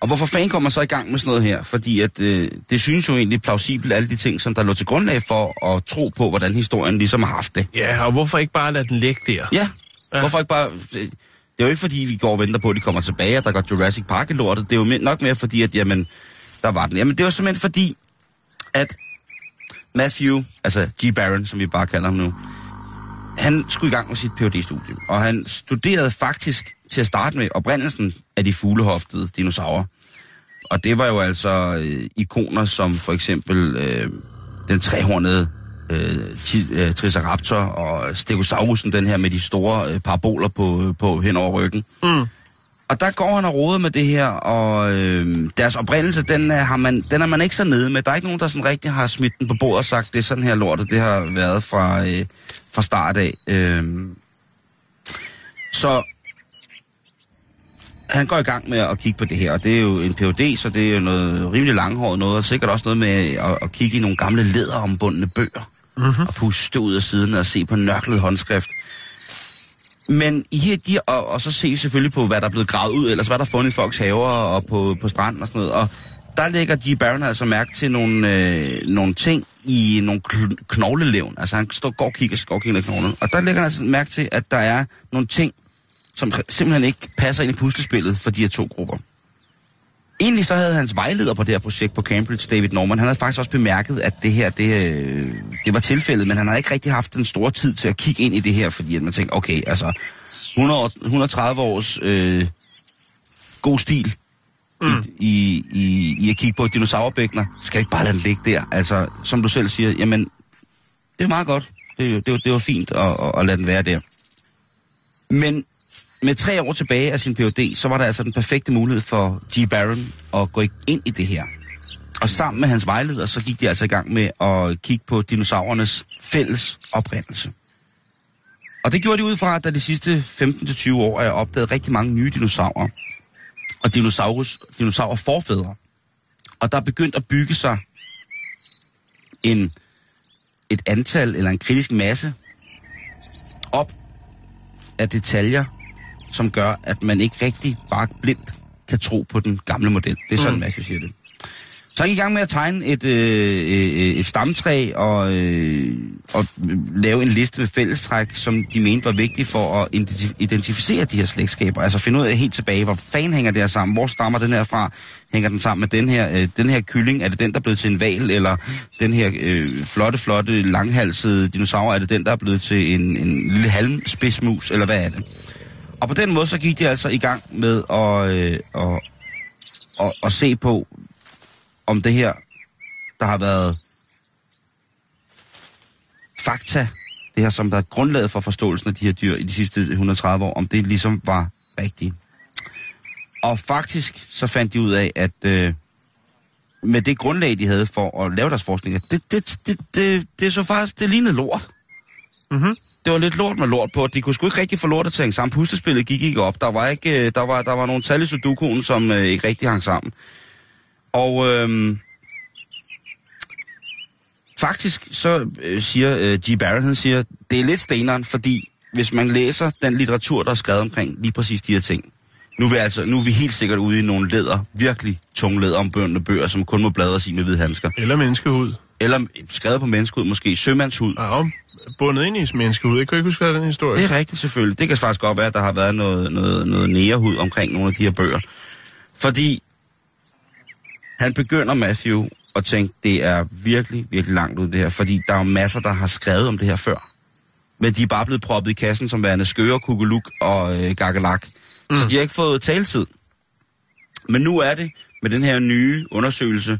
Og hvorfor fanden kommer så i gang med sådan noget her? Fordi at, øh, det synes jo egentlig plausibelt, alle de ting, som der lå til grundlag for at tro på, hvordan historien ligesom har haft det. Ja, og hvorfor ikke bare lade den ligge der? Ja, ja. hvorfor ikke bare... Det er jo ikke fordi, vi går og venter på, at de kommer tilbage, og der går Jurassic Park i lortet. Det er jo nok mere fordi, at jamen, der var den. Jamen, det var simpelthen fordi, at Matthew, altså G. Barron, som vi bare kalder ham nu, han skulle i gang med sit phd studie og han studerede faktisk til at starte med oprindelsen af de fuglehoftede dinosaurer. Og det var jo altså øh, ikoner som for eksempel øh, den trehornede øh, øh Triceraptor og Stegosaurusen, den her med de store øh, paraboler på, øh, på hen over ryggen. Mm. Og der går han og roder med det her, og øh, deres oprindelse, den er, har man, den er man ikke så nede med. Der er ikke nogen, der sådan rigtig har smidt den på bordet og sagt, det er sådan her lortet, det har været fra, øh, fra start af. Øh, så han går i gang med at kigge på det her, og det er jo en PhD, så det er jo noget rimelig langhåret noget, og sikkert også noget med at, at kigge i nogle gamle læderombundne bøger, mm-hmm. og puste ud af siden og se på nørklet håndskrift. Men i her, de, og, og så se selvfølgelig på, hvad der er blevet gravet ud, ellers hvad der er fundet i folks haver og på, på stranden og sådan noget. Og der lægger G. Barron altså mærke til nogle, øh, nogle ting i nogle knoglelevn. Altså han står, går og kigger, går og kigger knoglen. Og der lægger han altså mærke til, at der er nogle ting, som simpelthen ikke passer ind i puslespillet for de her to grupper. Egentlig så havde hans vejleder på det her projekt på Cambridge, David Norman, han havde faktisk også bemærket, at det her, det, øh, det var tilfældet, men han havde ikke rigtig haft den store tid til at kigge ind i det her, fordi man tænkte, okay, altså 100, 130 års øh, god stil mm. i, i, i at kigge på dinosaurbækkener, skal ikke bare lade den ligge der. Altså, som du selv siger, jamen, det er meget godt. Det, det, det var fint at, at, at lade den være der. Men med tre år tilbage af sin Ph.D., så var der altså den perfekte mulighed for G. Barron at gå ind i det her. Og sammen med hans vejleder, så gik de altså i gang med at kigge på dinosaurernes fælles oprindelse. Og det gjorde de ud fra, at der de sidste 15-20 år er opdaget rigtig mange nye dinosaurer. Og dinosaurus, dinosaurer forfædre. Og der er begyndt at bygge sig en, et antal eller en kritisk masse op af detaljer, som gør, at man ikke rigtig bare blindt kan tro på den gamle model. Det er sådan, mm. Mads siger det. Så han gik i gang med at tegne et, øh, øh, et stamtræ og, øh, og lave en liste med fællestræk, som de mente var vigtige for at identificere de her slægtskaber. Altså finde ud af helt tilbage, hvor fanden hænger det her sammen? Hvor stammer den her fra? Hænger den sammen med den her, øh, den her kylling? Er det den, der er blevet til en val? Eller den her øh, flotte, flotte, langhalsede dinosaur? Er det den, der er blevet til en, en lille halmspidsmus? Eller hvad er det? Og på den måde, så gik de altså i gang med at, øh, at, at, at se på, om det her, der har været fakta, det her, som der er grundlaget for forståelsen af de her dyr i de sidste 130 år, om det ligesom var rigtigt. Og faktisk så fandt de ud af, at øh, med det grundlag, de havde for at lave deres forskning, det, det, det, det, det så faktisk, det lignede lort. Mhm. Det var lidt lort med lort på. De kunne sgu ikke rigtig få til at hænge sammen. Puslespillet gik ikke op. Der var, ikke, øh, der var, der var nogle tal i Sudoku'en, som øh, ikke rigtig hang sammen. Og øhm, faktisk så øh, siger øh, G. Barrett, han siger, det er lidt steneren, fordi hvis man læser den litteratur, der er skrevet omkring lige præcis de her ting, nu er vi, altså, nu er vi helt sikkert ude i nogle leder, virkelig tunge leder om bøndende bøger, som kun må bladres i med hvide handsker. Eller menneskehud. Eller skrevet på menneskehud, måske sømandshud. Ja, om bundet ind i menneskehud. Jeg kan ikke huske, hvad den historie. Det er rigtigt selvfølgelig. Det kan faktisk godt være, at der har været noget, noget, noget nærehud omkring nogle af de her bøger. Fordi han begynder, Matthew, at tænke, det er virkelig, virkelig langt ud det her. Fordi der er jo masser, der har skrevet om det her før. Men de er bare blevet proppet i kassen som værende skøre, kugeluk og øh, gakkelak. Mm. Så de har ikke fået taletid. Men nu er det med den her nye undersøgelse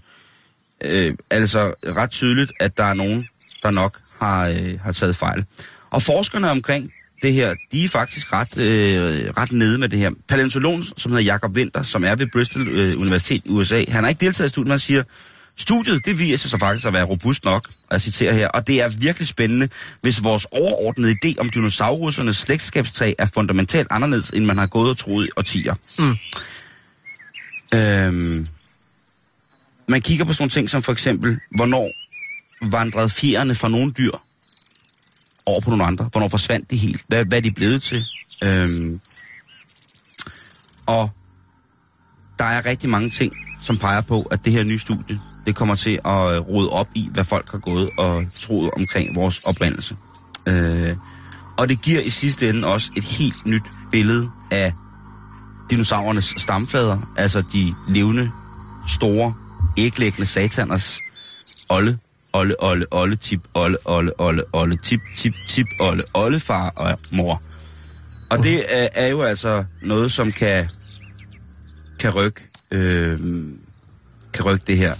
øh, altså ret tydeligt, at der er nogen, der nok har, øh, har taget fejl. Og forskerne omkring det her, de er faktisk ret, øh, ret nede med det her. Palæontologen, som hedder Jakob Winter, som er ved Bristol øh, Universitet i USA, han har ikke deltaget i studiet, men han siger, studiet, det viser sig faktisk at være robust nok, og jeg citerer her, og det er virkelig spændende, hvis vores overordnede idé om dinosaurussernes slægtskabstag er fundamentalt anderledes, end man har gået og troet i årtier. Mm. Øhm, man kigger på sådan nogle ting som for eksempel, hvornår vandrede fjerne fra nogle dyr over på nogle andre? Hvornår forsvandt de helt? Hvad, hvad er de blevet til? Øhm, og der er rigtig mange ting, som peger på, at det her nye studie, det kommer til at øh, rode op i, hvad folk har gået og troet omkring vores oprindelse. Øh, og det giver i sidste ende også et helt nyt billede af dinosaurernes stamfader, altså de levende, store, æglæggende sataners olde olle, olle, olle, tip, olle, olle, olle, olle, tip, tip, tip, olle, ollefar og mor. Og det er, er jo altså noget, som kan, kan rykke, øh, kan rykke det her.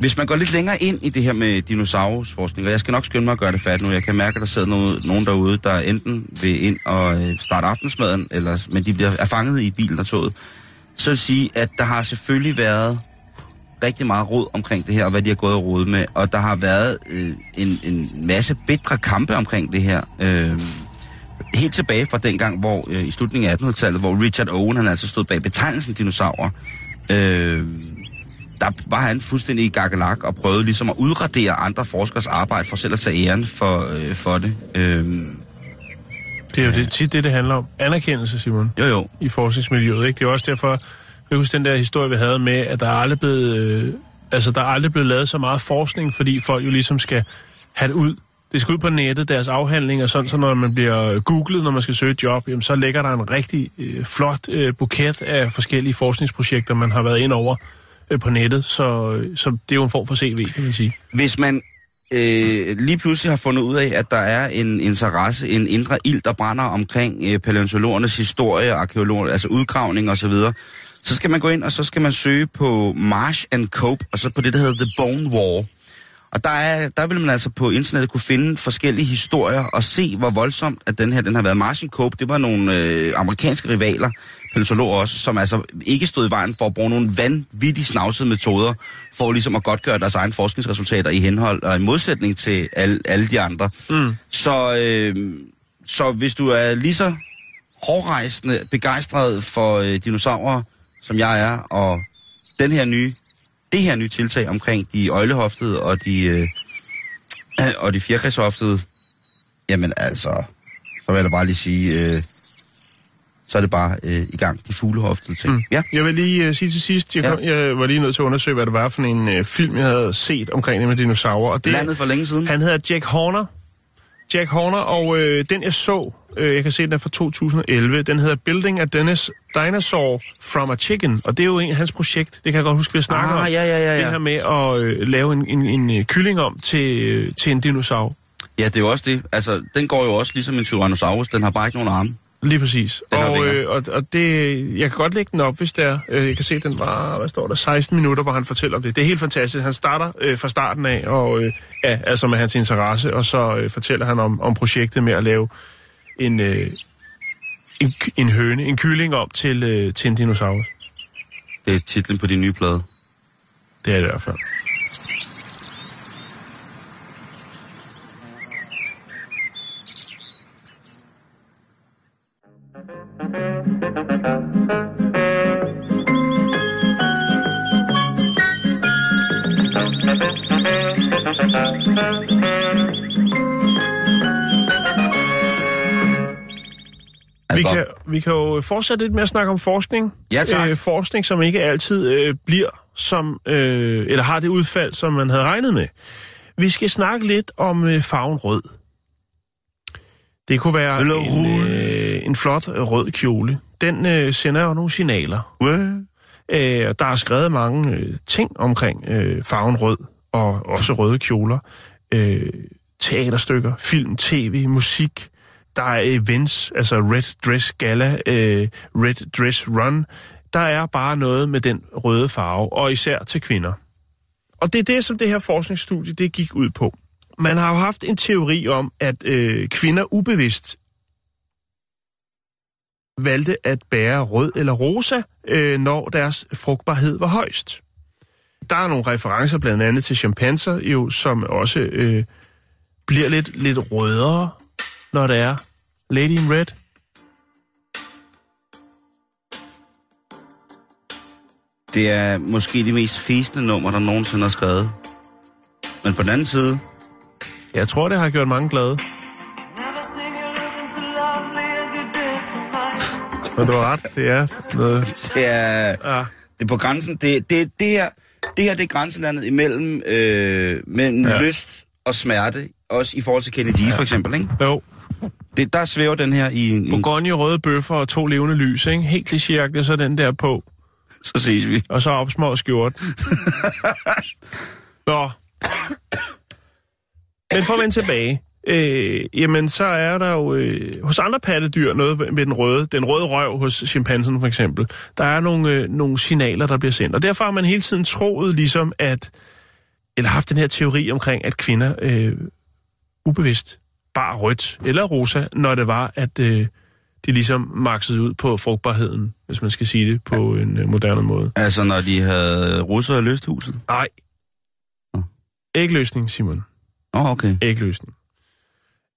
Hvis man går lidt længere ind i det her med dinosaurusforskning, og jeg skal nok skynde mig at gøre det færdigt nu, jeg kan mærke, at der sidder noget, nogen derude, der enten vil ind og øh, starte aftensmaden, eller, men de bliver er fanget i bilen og toget, så vil sige, at der har selvfølgelig været rigtig meget råd omkring det her, og hvad de har gået og rodet med, og der har været øh, en, en masse bedre kampe omkring det her. Øh, helt tilbage fra dengang, hvor øh, i slutningen af 1800-tallet, hvor Richard Owen, han altså stod bag betegnelsen dinosaurer, øh, der var han fuldstændig i gakkelak og prøvede ligesom at udradere andre forskers arbejde for selv at tage æren for, øh, for det. Øh, Det er jo det, tit det, det handler om. Anerkendelse, Simon, jo jo, i forskningsmiljøet. Ikke? Det er også derfor, jeg husker den der historie, vi havde med, at der er aldrig blevet, øh, altså, der er aldrig blevet lavet så meget forskning, fordi folk jo ligesom skal have det ud. Det skal ud på nettet, deres afhandlinger, sådan så når man bliver googlet, når man skal søge et job, jamen, så ligger der en rigtig øh, flot øh, buket af forskellige forskningsprojekter, man har været ind over øh, på nettet. Så, øh, så det er jo en form for CV, kan man sige. hvis man øh, lige pludselig har fundet ud af, at der er en interesse, en indre ild, der brænder omkring øh, paleontologernes historie, arkeologer, altså udgravning og så skal man gå ind, og så skal man søge på Marsh and Cope, og så på det, der hedder The Bone War. Og der, er, der vil man altså på internettet kunne finde forskellige historier og se, hvor voldsomt at den her den har været. Marsh and Cope, det var nogle øh, amerikanske rivaler, paleontologer også, som altså ikke stod i vejen for at bruge nogle vanvittigt snavsede metoder for ligesom at godtgøre deres egne forskningsresultater i henhold og i modsætning til alle, alle de andre. Mm. Så, øh, så hvis du er lige så hårdrejsende, begejstret for øh, dinosaurer, som jeg er, og den her nye, det her nye tiltag omkring de øjlehoftede og de, øh, [CLEARS THROAT] og de fjerkræshoftede, jamen altså, så vil jeg da bare lige sige, øh, så er det bare øh, i gang, de fuglehoftede ting. Mm. Ja, Jeg vil lige uh, sige til sidst, jeg, Ja. kom, jeg var lige nødt til at undersøge, hvad det var for en uh, film, jeg havde set omkring det med dinosaurer. Og det, landet for længe siden. Han hedder Jack Horner. Jack Horner, og øh, den jeg så, øh, jeg kan se den er fra 2011, den hedder Building a Dennis Dinosaur from a Chicken, og det er jo en af hans projekt, det kan jeg godt huske, vi snakker Ah, om. ja, ja, ja, ja. Det her med at øh, lave en, en, en øh, kylling om til, øh, til en dinosaur. Ja, det er jo også det. Altså, den går jo også ligesom en Tyrannosaurus, den har bare ikke nogen arme. Lige præcis. Den har Og, øh, og, og det, jeg kan godt lægge den op, hvis det er. Øh, jeg kan se, den var, hvad står der, 16 minutter, hvor han fortæller om det. Det er helt fantastisk. Han starter øh, fra starten af, og øh, ja, altså med hans interesse, og så øh, fortæller han om, om projektet med at lave en, øh, en, en høne, en kylling om til, øh, til en dinosaurus. Det er titlen på din nye plade. Det er det i hvert fald. Vi kan, vi kan jo fortsætte lidt med at snakke om forskning. Ja, tak. Øh, forskning, som ikke altid øh, bliver som, øh, eller har det udfald, som man havde regnet med. Vi skal snakke lidt om øh, farven rød. Det kunne være Eller en, øh, en flot øh, rød kjole. Den øh, sender jo nogle signaler. godt? Øh, der er skrevet mange øh, ting omkring øh, farven rød, og også røde kjoler. Øh, teaterstykker, film, tv, musik. Der er events, altså Red Dress Gala, øh, Red Dress Run. Der er bare noget med den røde farve, og især til kvinder. Og det er det, som det her forskningsstudie det gik ud på. Man har jo haft en teori om, at øh, kvinder ubevidst valgte at bære rød eller rosa, øh, når deres frugtbarhed var højst. Der er nogle referencer blandt andet til chimpanser, jo, som også øh, bliver lidt, lidt rødere, når det er Lady in Red. Det er måske det mest fæsende nummer, der nogensinde har skrevet. Men på den anden side, Jeg tror, det har gjort mange glade. Men du har ret, det er noget... det er, Ja. det er på grænsen. Det, det, det, her, det her det er grænselandet imellem, øh, mellem ja. lyst og smerte. Også i forhold til Kennedy ja. for eksempel. Ikke? Jo, Det, der svæver den her i i Bourgogne, røde bøffer og to levende lys, ikke? Helt klichéagtigt, så den der på. så ses vi. Og så opsmå skjort. [LAUGHS] Nå. Men for at vende tilbage. Øh, jamen, så er der jo øh, hos andre pattedyr noget med den røde, den røde røv hos chimpansen for eksempel. Der er nogle, øh, nogle signaler, der bliver sendt. Og derfor har man hele tiden troet ligesom, at, eller haft den her teori omkring, at kvinder øh, ubevidst bar rødt eller rosa, når det var, at øh, de ligesom maksede ud på frugtbarheden, hvis man skal sige det på en øh, moderne måde. Altså, når de havde russer i lysthuset. Nej. Nå. Ægløsning, Simon. Åh, oh, okay. Ægløsning.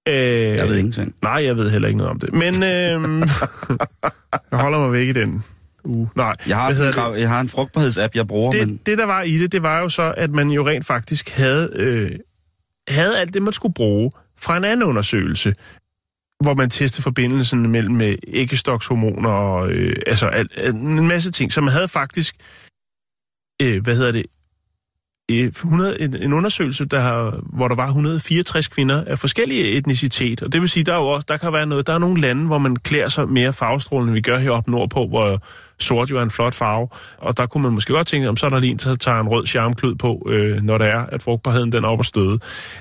Øh, Jeg ved ingenting. Nej, jeg ved heller ikke noget om det. Men øh, [LAUGHS] jeg holder mig væk i den uge. Nej, Jeg har, sådan en, grav- jeg har en frugtbarhedsapp, jeg bruger, men... det, det, der var i det, det var jo så, at man jo rent faktisk havde, øh, havde alt det, man skulle bruge fra en anden undersøgelse, hvor man testede forbindelsen mellem øh, æggestokshormoner og øh, altså al, al, en masse ting. Så man havde faktisk, øh, hvad hedder det, 100, en, en undersøgelse, der har, hvor der var 164 kvinder af forskellige etnicitet. Og det vil sige, der er jo også, der kan være noget, der er nogle lande, hvor man klæder sig mere farvestrålende, end vi gør heroppe nordpå, hvor sort jo er en flot farve. Og der kunne man måske godt tænke, om så er der lige en, der tager en rød charmklud på, øh, når det er, at frugtbarheden den er op og støde.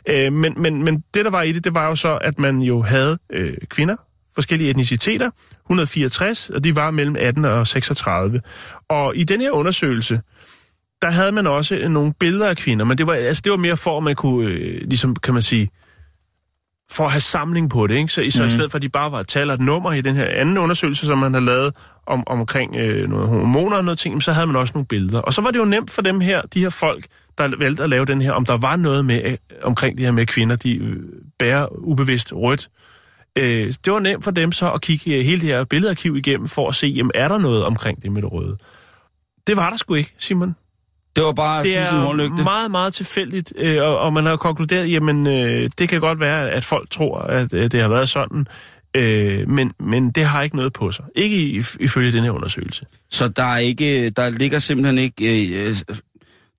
Øh, men, men, men det, der var i det, det var jo så, at man jo havde øh, kvinder, forskellige etniciteter, 164, og de var mellem 18 og 36. Og i den her undersøgelse, der havde man også nogle billeder af kvinder, men det var, altså, det var mere for, at man kunne, øh, ligesom kan man sige, for at have samling på det, ikke? Så, så mm. i stedet for, at de bare var et tal og et nummer i den her anden undersøgelse, som man har lavet om, omkring øh, nogle hormoner og noget ting, så havde man også nogle billeder. Og så var det jo nemt for dem her, de her folk, der valgte at lave den her, om der var noget med øh, omkring det her med kvinder, de øh, bærer ubevidst rødt. Øh, det var nemt for dem så at kigge øh, hele det her billedarkiv igennem, for at se, jamen, er der noget omkring det med det røde? Det var der sgu ikke, Simon. Det var bare Det er hornlygte. meget, meget tilfældigt, øh, og, og man har konkluderet, jamen, øh, det kan godt være, at folk tror, at øh, det har været sådan, øh, men, men det har ikke noget på sig. Ikke ifølge den her undersøgelse. Så der er ikke, der ligger simpelthen ikke, øh, øh,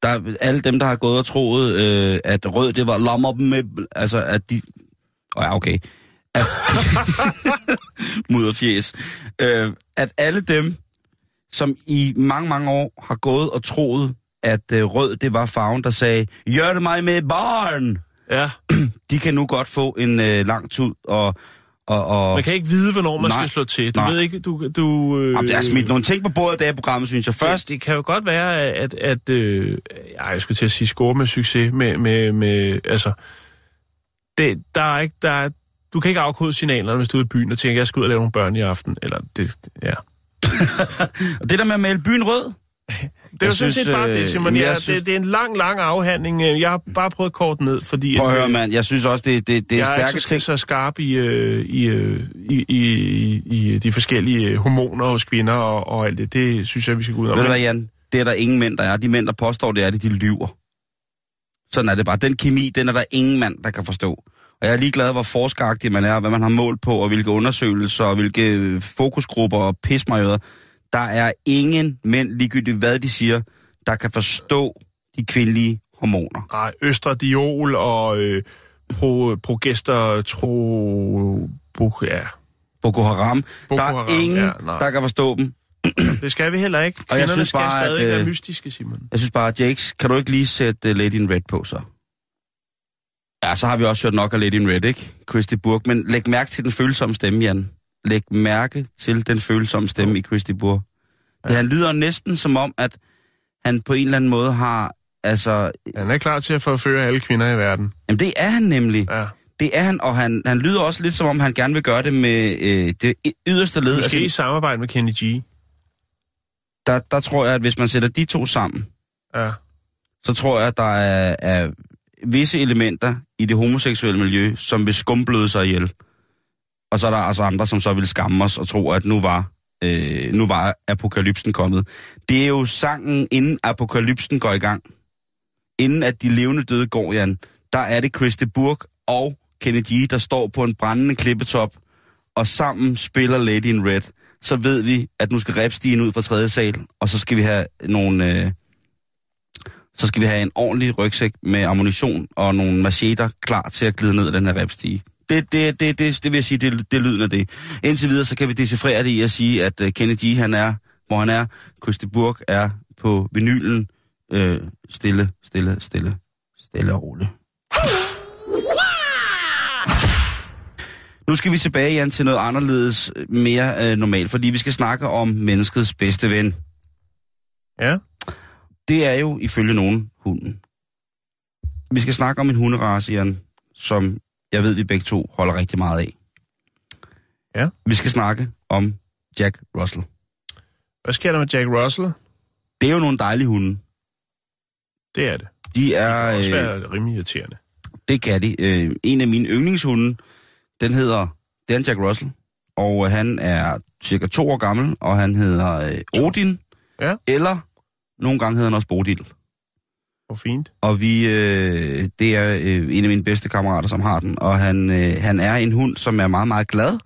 der er alle dem, der har gået og troet, øh, at rød, det var lommer med, altså at de, oh, ja, okay, at, [LAUGHS] mudderfjes, øh, at alle dem, som i mange, mange år har gået og troet, at øh, rød, det var farven, der sagde, gør det mig med barn, Ja, [CLEARS THROAT] de kan nu godt få en øh, lang tud, og, og, og man kan ikke vide, hvornår man Nej. skal slå til. Du Nej. ved ikke, du... du øh, Jamen, der er smidt nogle ting på bordet i det her program, synes jeg. Først, Først, det kan jo godt være, at, at øh, ej, jeg skulle til at sige score med succes, med, med, med altså, det, der er ikke, der er, du kan ikke afkode signalerne, hvis du er i byen og tænker, jeg skal ud og lave nogle børn i aften, eller det, ja. [LAUGHS] og det der med at male byen rød, [LAUGHS] Det er jo sådan synes, set bare øh, det, Simon. jeg Jeg, synes- det, det er en lang, lang afhandling. Jeg har bare prøvet kort ned, fordi... prøv at høre, øh, mand, jeg synes også, det, det, det er jeg er stærke ikke så, ting. så skarp i, øh, i, øh, i, i, i de forskellige øh, hormoner hos kvinder og, og alt det. Det synes jeg, vi skal gå ud om. Ved du hvad, Jan? Det er der ingen mænd, der er. De mænd, der påstår, det er det, de lyver. Sådan er det bare. Den kemi, den er der ingen mand, der kan forstå. Og jeg er lige glad, hvor forskeragtig man er, hvad man har målt på, og hvilke undersøgelser, og hvilke fokusgrupper og pismajøder. Der er ingen mænd, ligegyldigt hvad de siger, der kan forstå de kvindelige hormoner. Nej, østradiol og øh, pro, progester, tro... Bo, ja, Boko Haram. Boko der er Haram, ingen, ja, nej. der kan forstå dem. [CLEARS THROAT] det skal vi heller ikke. Og jeg Kvinderne synes skal bare, at, stadig være øh, mystiske, Simon. Jeg synes bare, Jakes, kan du ikke lige sætte uh, Lady in Red på så? Ja, så har vi også hørt nok af Lady in Red, ikke? Christy Burg. Men læg mærke til den følsomme stemme, Jan. Læg mærke til den følsomme stemme i Christy Burg. Ja. Det, han lyder næsten som om, at han på en eller anden måde har... Altså, Han er klar til at forføre alle kvinder i verden. jamen det er han nemlig. Ja. Det er han, og han, han lyder også lidt som om, han gerne vil gøre det med øh, det yderste led. Måske i samarbejde med Kenny G. der, der tror jeg, at hvis man sætter de to sammen, Ja. så tror jeg, at der er, er visse elementer i det homoseksuelle miljø, som vil skumbløde sig ihjel. Og så er der altså andre, som så vil skamme os og tro, at nu var, øh, nu var apokalypsen kommet. Det er jo sangen, inden apokalypsen går i gang. Inden at de levende døde går, Jan, der er det Christe Burg og Kennedy, der står på en brændende klippetop, og sammen spiller Lady in Red. Så ved vi, at nu skal repstigen ud fra tredje sal, og så skal vi have nogle... Øh, så skal vi have en ordentlig rygsæk med ammunition og nogle macheter klar til at glide ned den her repstige. Det, det, det, det, det vil jeg sige, det, det lyden af det. Indtil videre, så kan vi decifrere det i at sige, at uh, Kenny G, han er, hvor han er. Christy Burg er på vinylen. Øh, stille, stille, stille, stille og roligt. Nu skal vi tilbage, Jan, til noget anderledes, mere øh, normalt, fordi vi skal snakke om menneskets bedste ven. Ja. Det er jo ifølge nogen hunden. Vi skal snakke om en hunderace, Jan, som jeg ved, vi begge to holder rigtig meget af. Ja. Vi skal snakke om Jack Russell. Hvad sker der med Jack Russell? Det er jo nogle dejlige hunde. Det er det. De er... Det kan også Øh, rimelig irriterende. det kan de. Øh, en af mine yndlingshunde, den hedder... Det er en Jack Russell. Og han er cirka to år gammel, og han hedder øh, Odin. Ja. Eller nogle gange hedder han også Bodil. Hvor fint. Og vi, øh, det er øh, en af mine bedste kammerater, som har den. Og han, øh, han er en hund, som er meget, meget glad.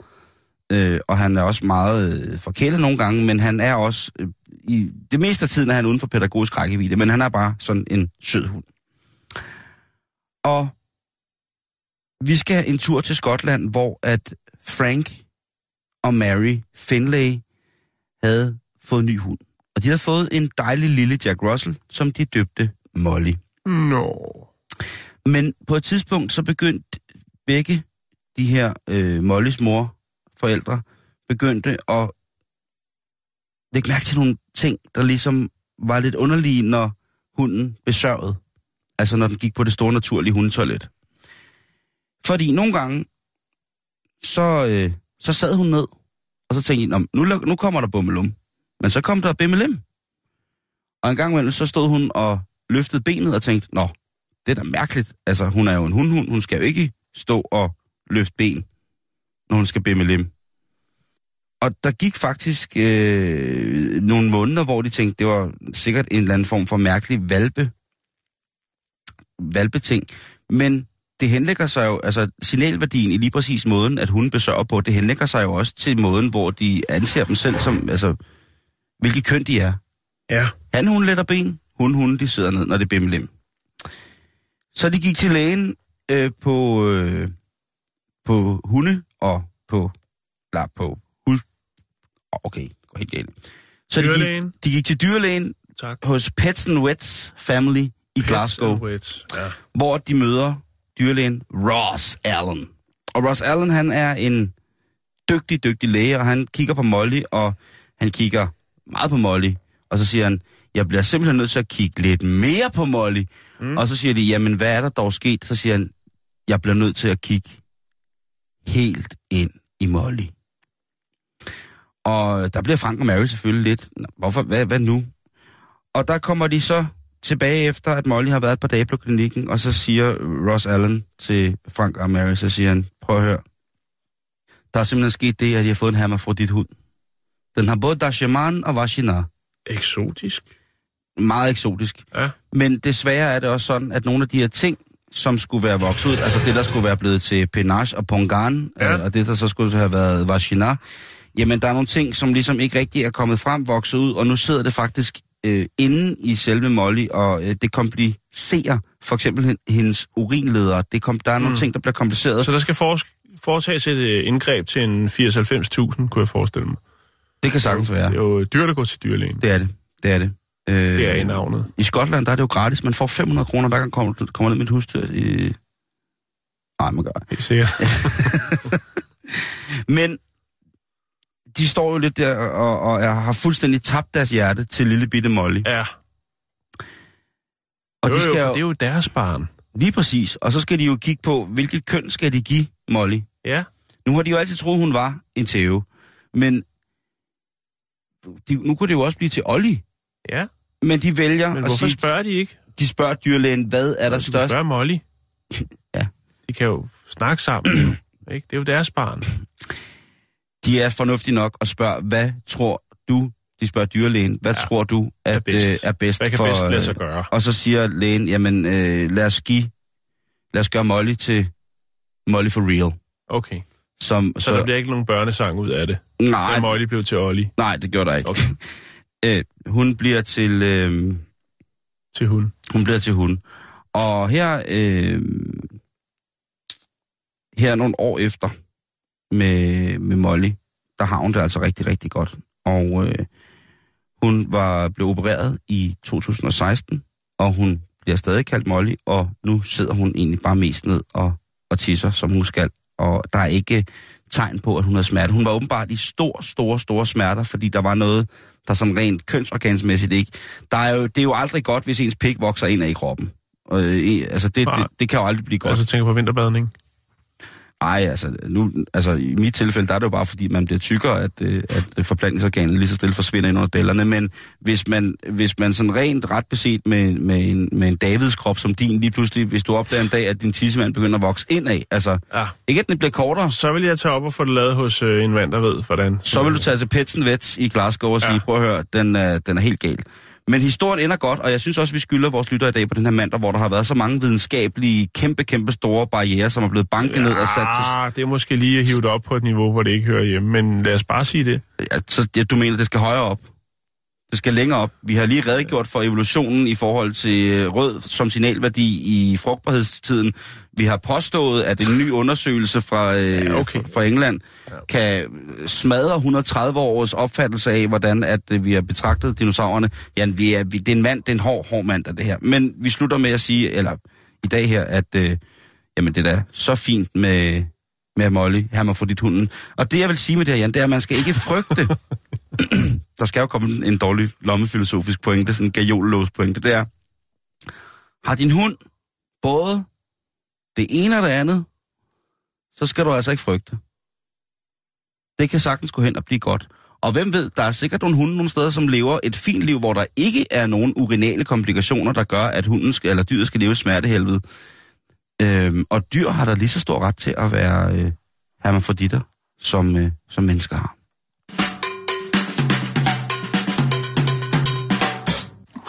Øh, og han er også meget øh, forkælet nogle gange, men han er også... Øh, i det meste af tiden er han uden for pædagogisk rækkevidde, men han er bare sådan en sød hund. Og vi skal en tur til Skotland, hvor at Frank og Mary Finlay havde fået en ny hund. Og de havde fået en dejlig lille Jack Russell, som de døbte Molly. Nå. Men på et tidspunkt så begyndte begge de her øh, Mollys mor, forældre, begyndte at lægge mærke til nogle ting, der ligesom var lidt underlige, når hunden besørgede. Altså når den gik på det store naturlige hundetoilet. Fordi nogle gange, så, øh, så sad hun ned, og så tænkte jeg, nu, nu kommer der bummelum. Men så kom der bimmelim. Og en gang imellem, så stod hun og løftede benet og tænkte, nå, det er da mærkeligt. Altså, hun er jo en hundhund, hun skal jo ikke stå og løfte ben, når hun skal bimmelim. Og der gik faktisk øh, nogle måneder, hvor de tænkte, det var sikkert en eller anden form for mærkelig valpe, valpeting. Men det henlægger sig jo, altså signalværdien i lige præcis måden, at hun besørger på, det henlægger sig jo også til måden, hvor de anser dem selv som, altså, hvilket køn de er. Ja. Han, hun letter ben, hun, hun, de sidder ned, når det er bimmelim. Så de gik til lægen øh, på, øh, på hunde og på, eller på hus... Okay, det går helt galt. Så de gik, de gik til dyrlægen Tak. hos Pets and Wets Family i Glasgow, Pets Wets. Ja. hvor de møder dyrlægen Ross Allen. Og Ross Allen, han er en dygtig, dygtig læge, og han kigger på Molly, og han kigger meget på Molly, og så siger han, jeg bliver simpelthen nødt til at kigge lidt mere på Molly. Mm. Og så siger de, jamen hvad er der dog sket? Så siger han, jeg bliver nødt til at kigge helt ind i Molly. Og der bliver Frank og Mary selvfølgelig lidt, "Nå, hvorfor, hvad, hvad nu? Og der kommer de så tilbage efter, at Molly har været et par dage på klinikken, og så siger Ross Allen til Frank og Mary, så siger han, prøv at høre, der er simpelthen sket det, at de har fået en hermafrodit hund. Den har både Dashaman og Vashina. Eksotisk. Meget eksotisk. Ja. Men desværre er det også sådan, at nogle af de her ting, som skulle være vokset ud, altså det, der skulle være blevet til penage og pongan, Ja. øh, og det, der så skulle have været vagina, jamen der er nogle ting, som ligesom ikke rigtig er kommet frem, vokset ud, og nu sidder det faktisk øh, inde i selve Molly, og øh, det komplicerer for eksempel hen- hendes urinleder. Det kom, der er nogle Mm. ting, der bliver kompliceret. Så der skal foretages et øh, indgreb til en 80-90.000, kunne jeg forestille mig. Det kan sagtens være. Det er jo dyrt at gå til dyrlægen. Det er det. Det er det. Øh, Det er i navnet. I Skotland, der er det jo gratis. Man får 500 kroner, hver gang kommer, kommer ned et husdyr. I... Nej, man gør. Sikkert. [LAUGHS] Men de står jo lidt der og, og er, har fuldstændig tabt deres hjerte til lille bitte Molly. Ja. Og jo, de skal jo, jo, det er jo deres barn. lige præcis. Og så skal de jo kigge på, hvilket køn skal de give Molly. Ja. Nu har de jo altid troet, hun var en tæve. Men de, nu kunne det jo også blive til Olli. Ja. Men de vælger Men at hvorfor sige, spørger de ikke? de spørger dyrlægen, hvad er der De størst? spørge Molly. [LAUGHS] Ja. De kan jo snakke sammen. [CLEARS THROAT] ikke? Det er jo deres barn. [CLEARS THROAT] De er fornuftige nok og spørger, hvad tror du, de spørger dyrlægen, hvad Ja. tror du at, Er bedst. øh, er bedst Hvad kan for... bedst lade øh, sig gøre? Og så siger lægen, jamen øh, lad os give, lad os gøre Molly til Molly for real. Okay. Som, Så, så der bliver ikke nogen børnesang ud af det. nej, Da Molly blev til Olli. nej, det gjorde der ikke. Okay. [LAUGHS] Øh, hun bliver til, øh, Til hun. hun bliver til hun. Og her, øh, her nogle år efter med, med Molly, der har hun det altså rigtig, rigtig godt. Og øh, hun var blevet opereret i 2016, og hun bliver stadig kaldt Molly, og nu sidder hun egentlig bare mest ned og, og tisser, som hun skal. Og der er ikke tegn på, at hun har smerte. Hun var åbenbart i stor, store, store smerter, fordi der var noget, der sådan rent kønsorgansmæssigt ikke. Der er jo, det er jo aldrig godt, hvis ens pik vokser ind i kroppen. Øh, altså det, det, det kan jo aldrig blive godt. Og så tænker på vinterbadning. Ej, altså, nu, altså i mit tilfælde, der er det jo bare fordi, man bliver tykkere, at, øh, at forplantningsorganet lige så stille forsvinder ind under dellerne. Men hvis man, hvis man sådan rent ret beset med, med, en, med en Davids krop som din, lige pludselig, hvis du opdager en dag, at din tissemand begynder at vokse indad, altså, Ja. ikke at den bliver kortere, Så vil jeg tage op og få det lavet hos øh, en mand, der ved, hvordan. så vil du tage til Petsen Vets i Glasgow og sige, Ja. prøv at høre, den er, den er helt gal. Men historien ender godt, og jeg synes også, vi skylder vores lytter i dag på den her mandag, hvor der har været så mange videnskabelige, kæmpe, kæmpe store barriere, som er blevet banket ja. ned og sat til... Det er måske lige at hive det op på et niveau, hvor det ikke hører hjemme. Men lad os bare sige det. Ja, så ja, du mener, det skal højere op? Det skal længere op. Vi har lige redegjort for evolutionen i forhold til øh, rød som signalværdi i frugtbarhedstiden. Vi har påstået, at en ny undersøgelse fra, øh, Ja, okay. fra England kan smadre 130 års opfattelse af, hvordan at øh, vi har betragtet dinosaurerne. Ja, vi er, vi, det er en mand, det er en hård, hård mand af det her. Men vi slutter med at sige, eller i dag her, at øh, jamen, det er da så fint med, med Molly, dit hunden. Og det, jeg vil sige med det her, Jan, det er, at man skal ikke frygte. [LAUGHS] [CLEARS THROAT] der skal jo komme en dårlig lommefilosofisk pointe, sådan en gajolås pointe, det er, har din hund både det ene og det andet, så skal du altså ikke frygte. Det kan sagtens gå hen og blive godt. Og hvem ved, der er sikkert nogle hunde nogle steder, som lever et fint liv, hvor der ikke er nogen urinale komplikationer, der gør, at hunden skal, eller dyret skal leve i smertehelvede. Øhm, og dyr har der lige så stor ret til at være øh, hermafroditter, som, øh, som mennesker har.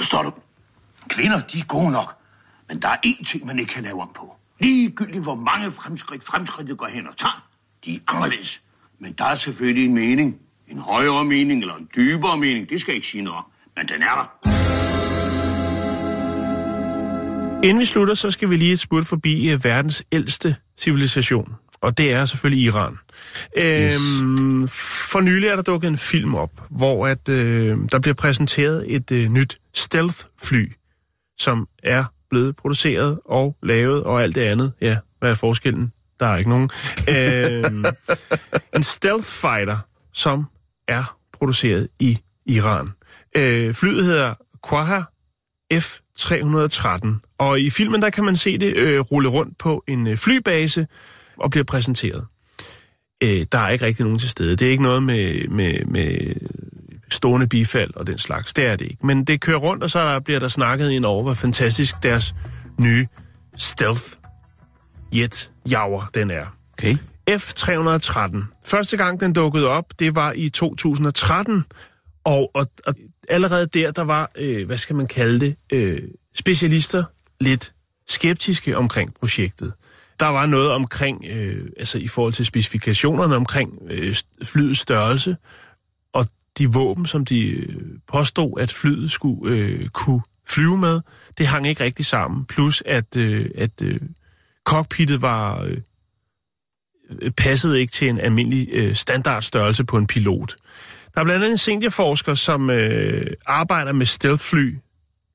Forstår du? Kvinder, de er gode nok. Men der er én ting, man ikke kan lave om på. Ligegyldigt hvor mange fremskridt fremskridtet går hen og tager, de er anderledes. Men der er selvfølgelig en mening. En højere mening eller en dybere mening, det skal jeg ikke sige noget om. Men den er der. Inden vi slutter, så skal vi lige et smut forbi øh, verdens ældste civilisation. Og det er selvfølgelig Iran. Øhm, for nylig er der dukket en film op, hvor at, øh, der bliver præsenteret et øh, nyt stealth-fly, som er blevet produceret og lavet og alt det andet. Ja, hvad er forskellen? Der er ikke nogen. Øhm, [LAUGHS] en stealth fighter, som er produceret i Iran. Øh, flyet hedder Quaha F-313, og i filmen der kan man se det øh, rulle rundt på en øh, flybase og bliver præsenteret. Øh, der er ikke rigtig nogen til stede. Det er ikke noget med, med, med stående bifald og den slags. Det er det ikke. Men det kører rundt, og så der bliver der snakket ind over, hvor fantastisk deres nye stealth jet jager den er. Okay. F-313. Første gang den dukkede op, det var i 2013, og, og, og allerede der, der var, øh, hvad skal man kalde det, øh, specialister lidt skeptiske omkring projektet. Der var noget omkring, øh, altså i forhold til specifikationerne omkring øh, flyets størrelse, de våben, som de øh, påstod, at flyet skulle øh, kunne flyve med, det hang ikke rigtig sammen. Plus at, øh, at øh, cockpittet var... Øh, øh, passede ikke til en almindelig øh, standardstørrelse på en pilot. Der er blandt andet en seniorforsker, som øh, arbejder med stealthfly.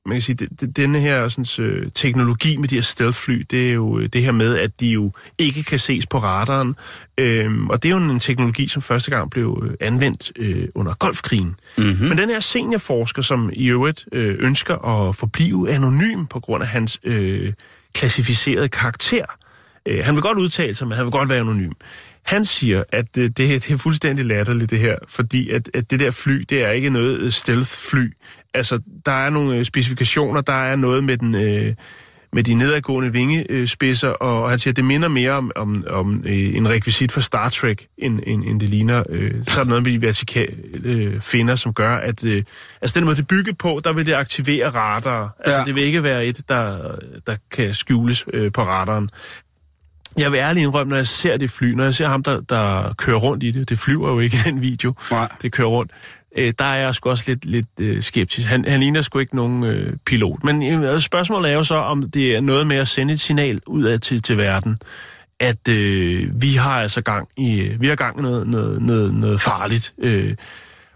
Man kan sige, det, det, denne her sådan, øh, teknologi med de her stealthfly, det er jo øh, det her med, at de jo ikke kan ses på radaren. Øh, og det er jo en teknologi, som første gang blev øh, anvendt øh, under golfkrigen. Mm-hmm. Men den her seniorforsker, som i øvrigt øh, ønsker at forblive anonym på grund af hans øh, klassificerede karakter, øh, han vil godt udtale sig, men han vil godt være anonym. Han siger, at øh, det, det er fuldstændig latterligt det her, fordi at, at det der fly, det er ikke noget stealth-fly. Altså, der er nogle øh, specifikationer, der er noget med den... Øh, med de nedadgående vingespidser, og han siger, at det minder mere om, om, om en rekvisit for Star Trek, end, end, end det ligner. Øh, så er der noget med de vertikale øh, finder, som gør, at øh, altså den måde, det bygget på, der vil det aktivere radar. Altså, ja. det vil ikke være et, der, der kan skjules øh, på radaren. Jeg vil ærligt indrømme, når jeg ser det fly, når jeg ser ham, der, der kører rundt i det, det flyver jo ikke i den video, Nej. det kører rundt, øh, der er jeg sgu også lidt, lidt øh, skeptisk. Han, han ligner sgu ikke nogen øh, pilot. Men øh, altså, spørgsmålet er jo så, om det er noget med at sende et signal ud af til, til verden, at øh, vi har altså gang i, øh, vi har gang i noget, noget, noget, noget farligt. Øh,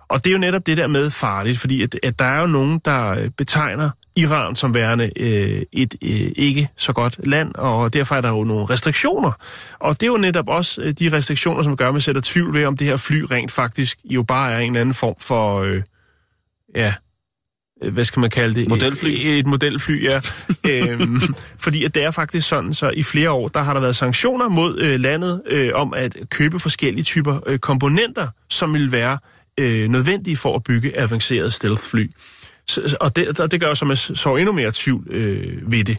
og det er jo netop det der med farligt, fordi at, at der er jo nogen, der øh, betegner Iran som værende øh, et øh, ikke så godt land, og derfor er der jo nogle restriktioner. Og det er jo netop også øh, de restriktioner, som gør, at man sætter tvivl ved, om det her fly rent faktisk jo bare er en anden form for, øh, ja, øh, hvad skal man kalde det? Modelfly? Et, et modelfly, ja. [LAUGHS] øhm, fordi at det er faktisk sådan, så i flere år, der har der været sanktioner mod øh, landet øh, om at købe forskellige typer øh, komponenter, som vil være øh, nødvendige for at bygge avancerede stealthfly. Og det, og det gør så, at man så endnu mere tvivl øh, ved det.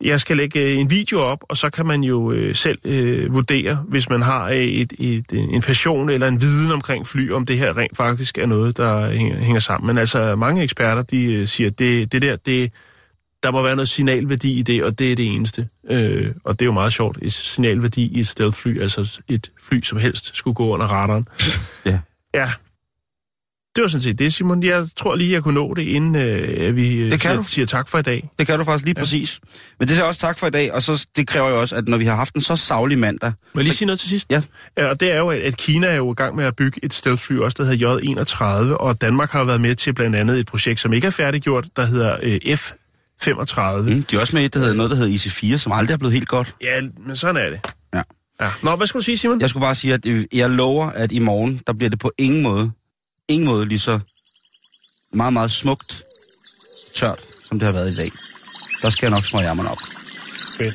Jeg skal lægge øh, en video op, og så kan man jo øh, selv øh, vurdere, hvis man har øh, et, et, en passion eller en viden omkring fly, om det her rent faktisk er noget, der hænger, hænger sammen. Men altså, mange eksperter, de øh, siger, at det, det der, det, der må være noget signalværdi i det, og det er det eneste. Øh, og det er jo meget sjovt. Et signalværdi i et stealthfly, altså et fly, som helst skulle gå under radaren. Ja. Ja, det var sådan set det, Simon. Jeg tror lige, jeg kunne nå det, inden øh, vi øh, det kan siger, du. siger tak for i dag. Det kan du faktisk lige ja. præcis. Men det er også tak for i dag, og så, det kræver jo også, at når vi har haft en så savlig mandag... Må jeg lige sige noget til sidst? Ja. ja. Og det er jo, at Kina er jo i gang med at bygge et stealthfly, også der hedder J-31, og Danmark har været med til blandt andet et projekt, som ikke er færdiggjort, der hedder øh, F-35. Mm, de er også med et, der hedder noget, der hedder IC-4, som aldrig er blevet helt godt. Ja, men sådan er det. Ja. ja. Nå, hvad skulle du sige, Simon? Jeg skulle bare sige, at jeg lover, at i morgen, der bliver det på ingen måde, ingen måde lige så meget, meget smukt tørt, som det har været i dag. Der skal jeg nok smøre jammerne op. Fedt.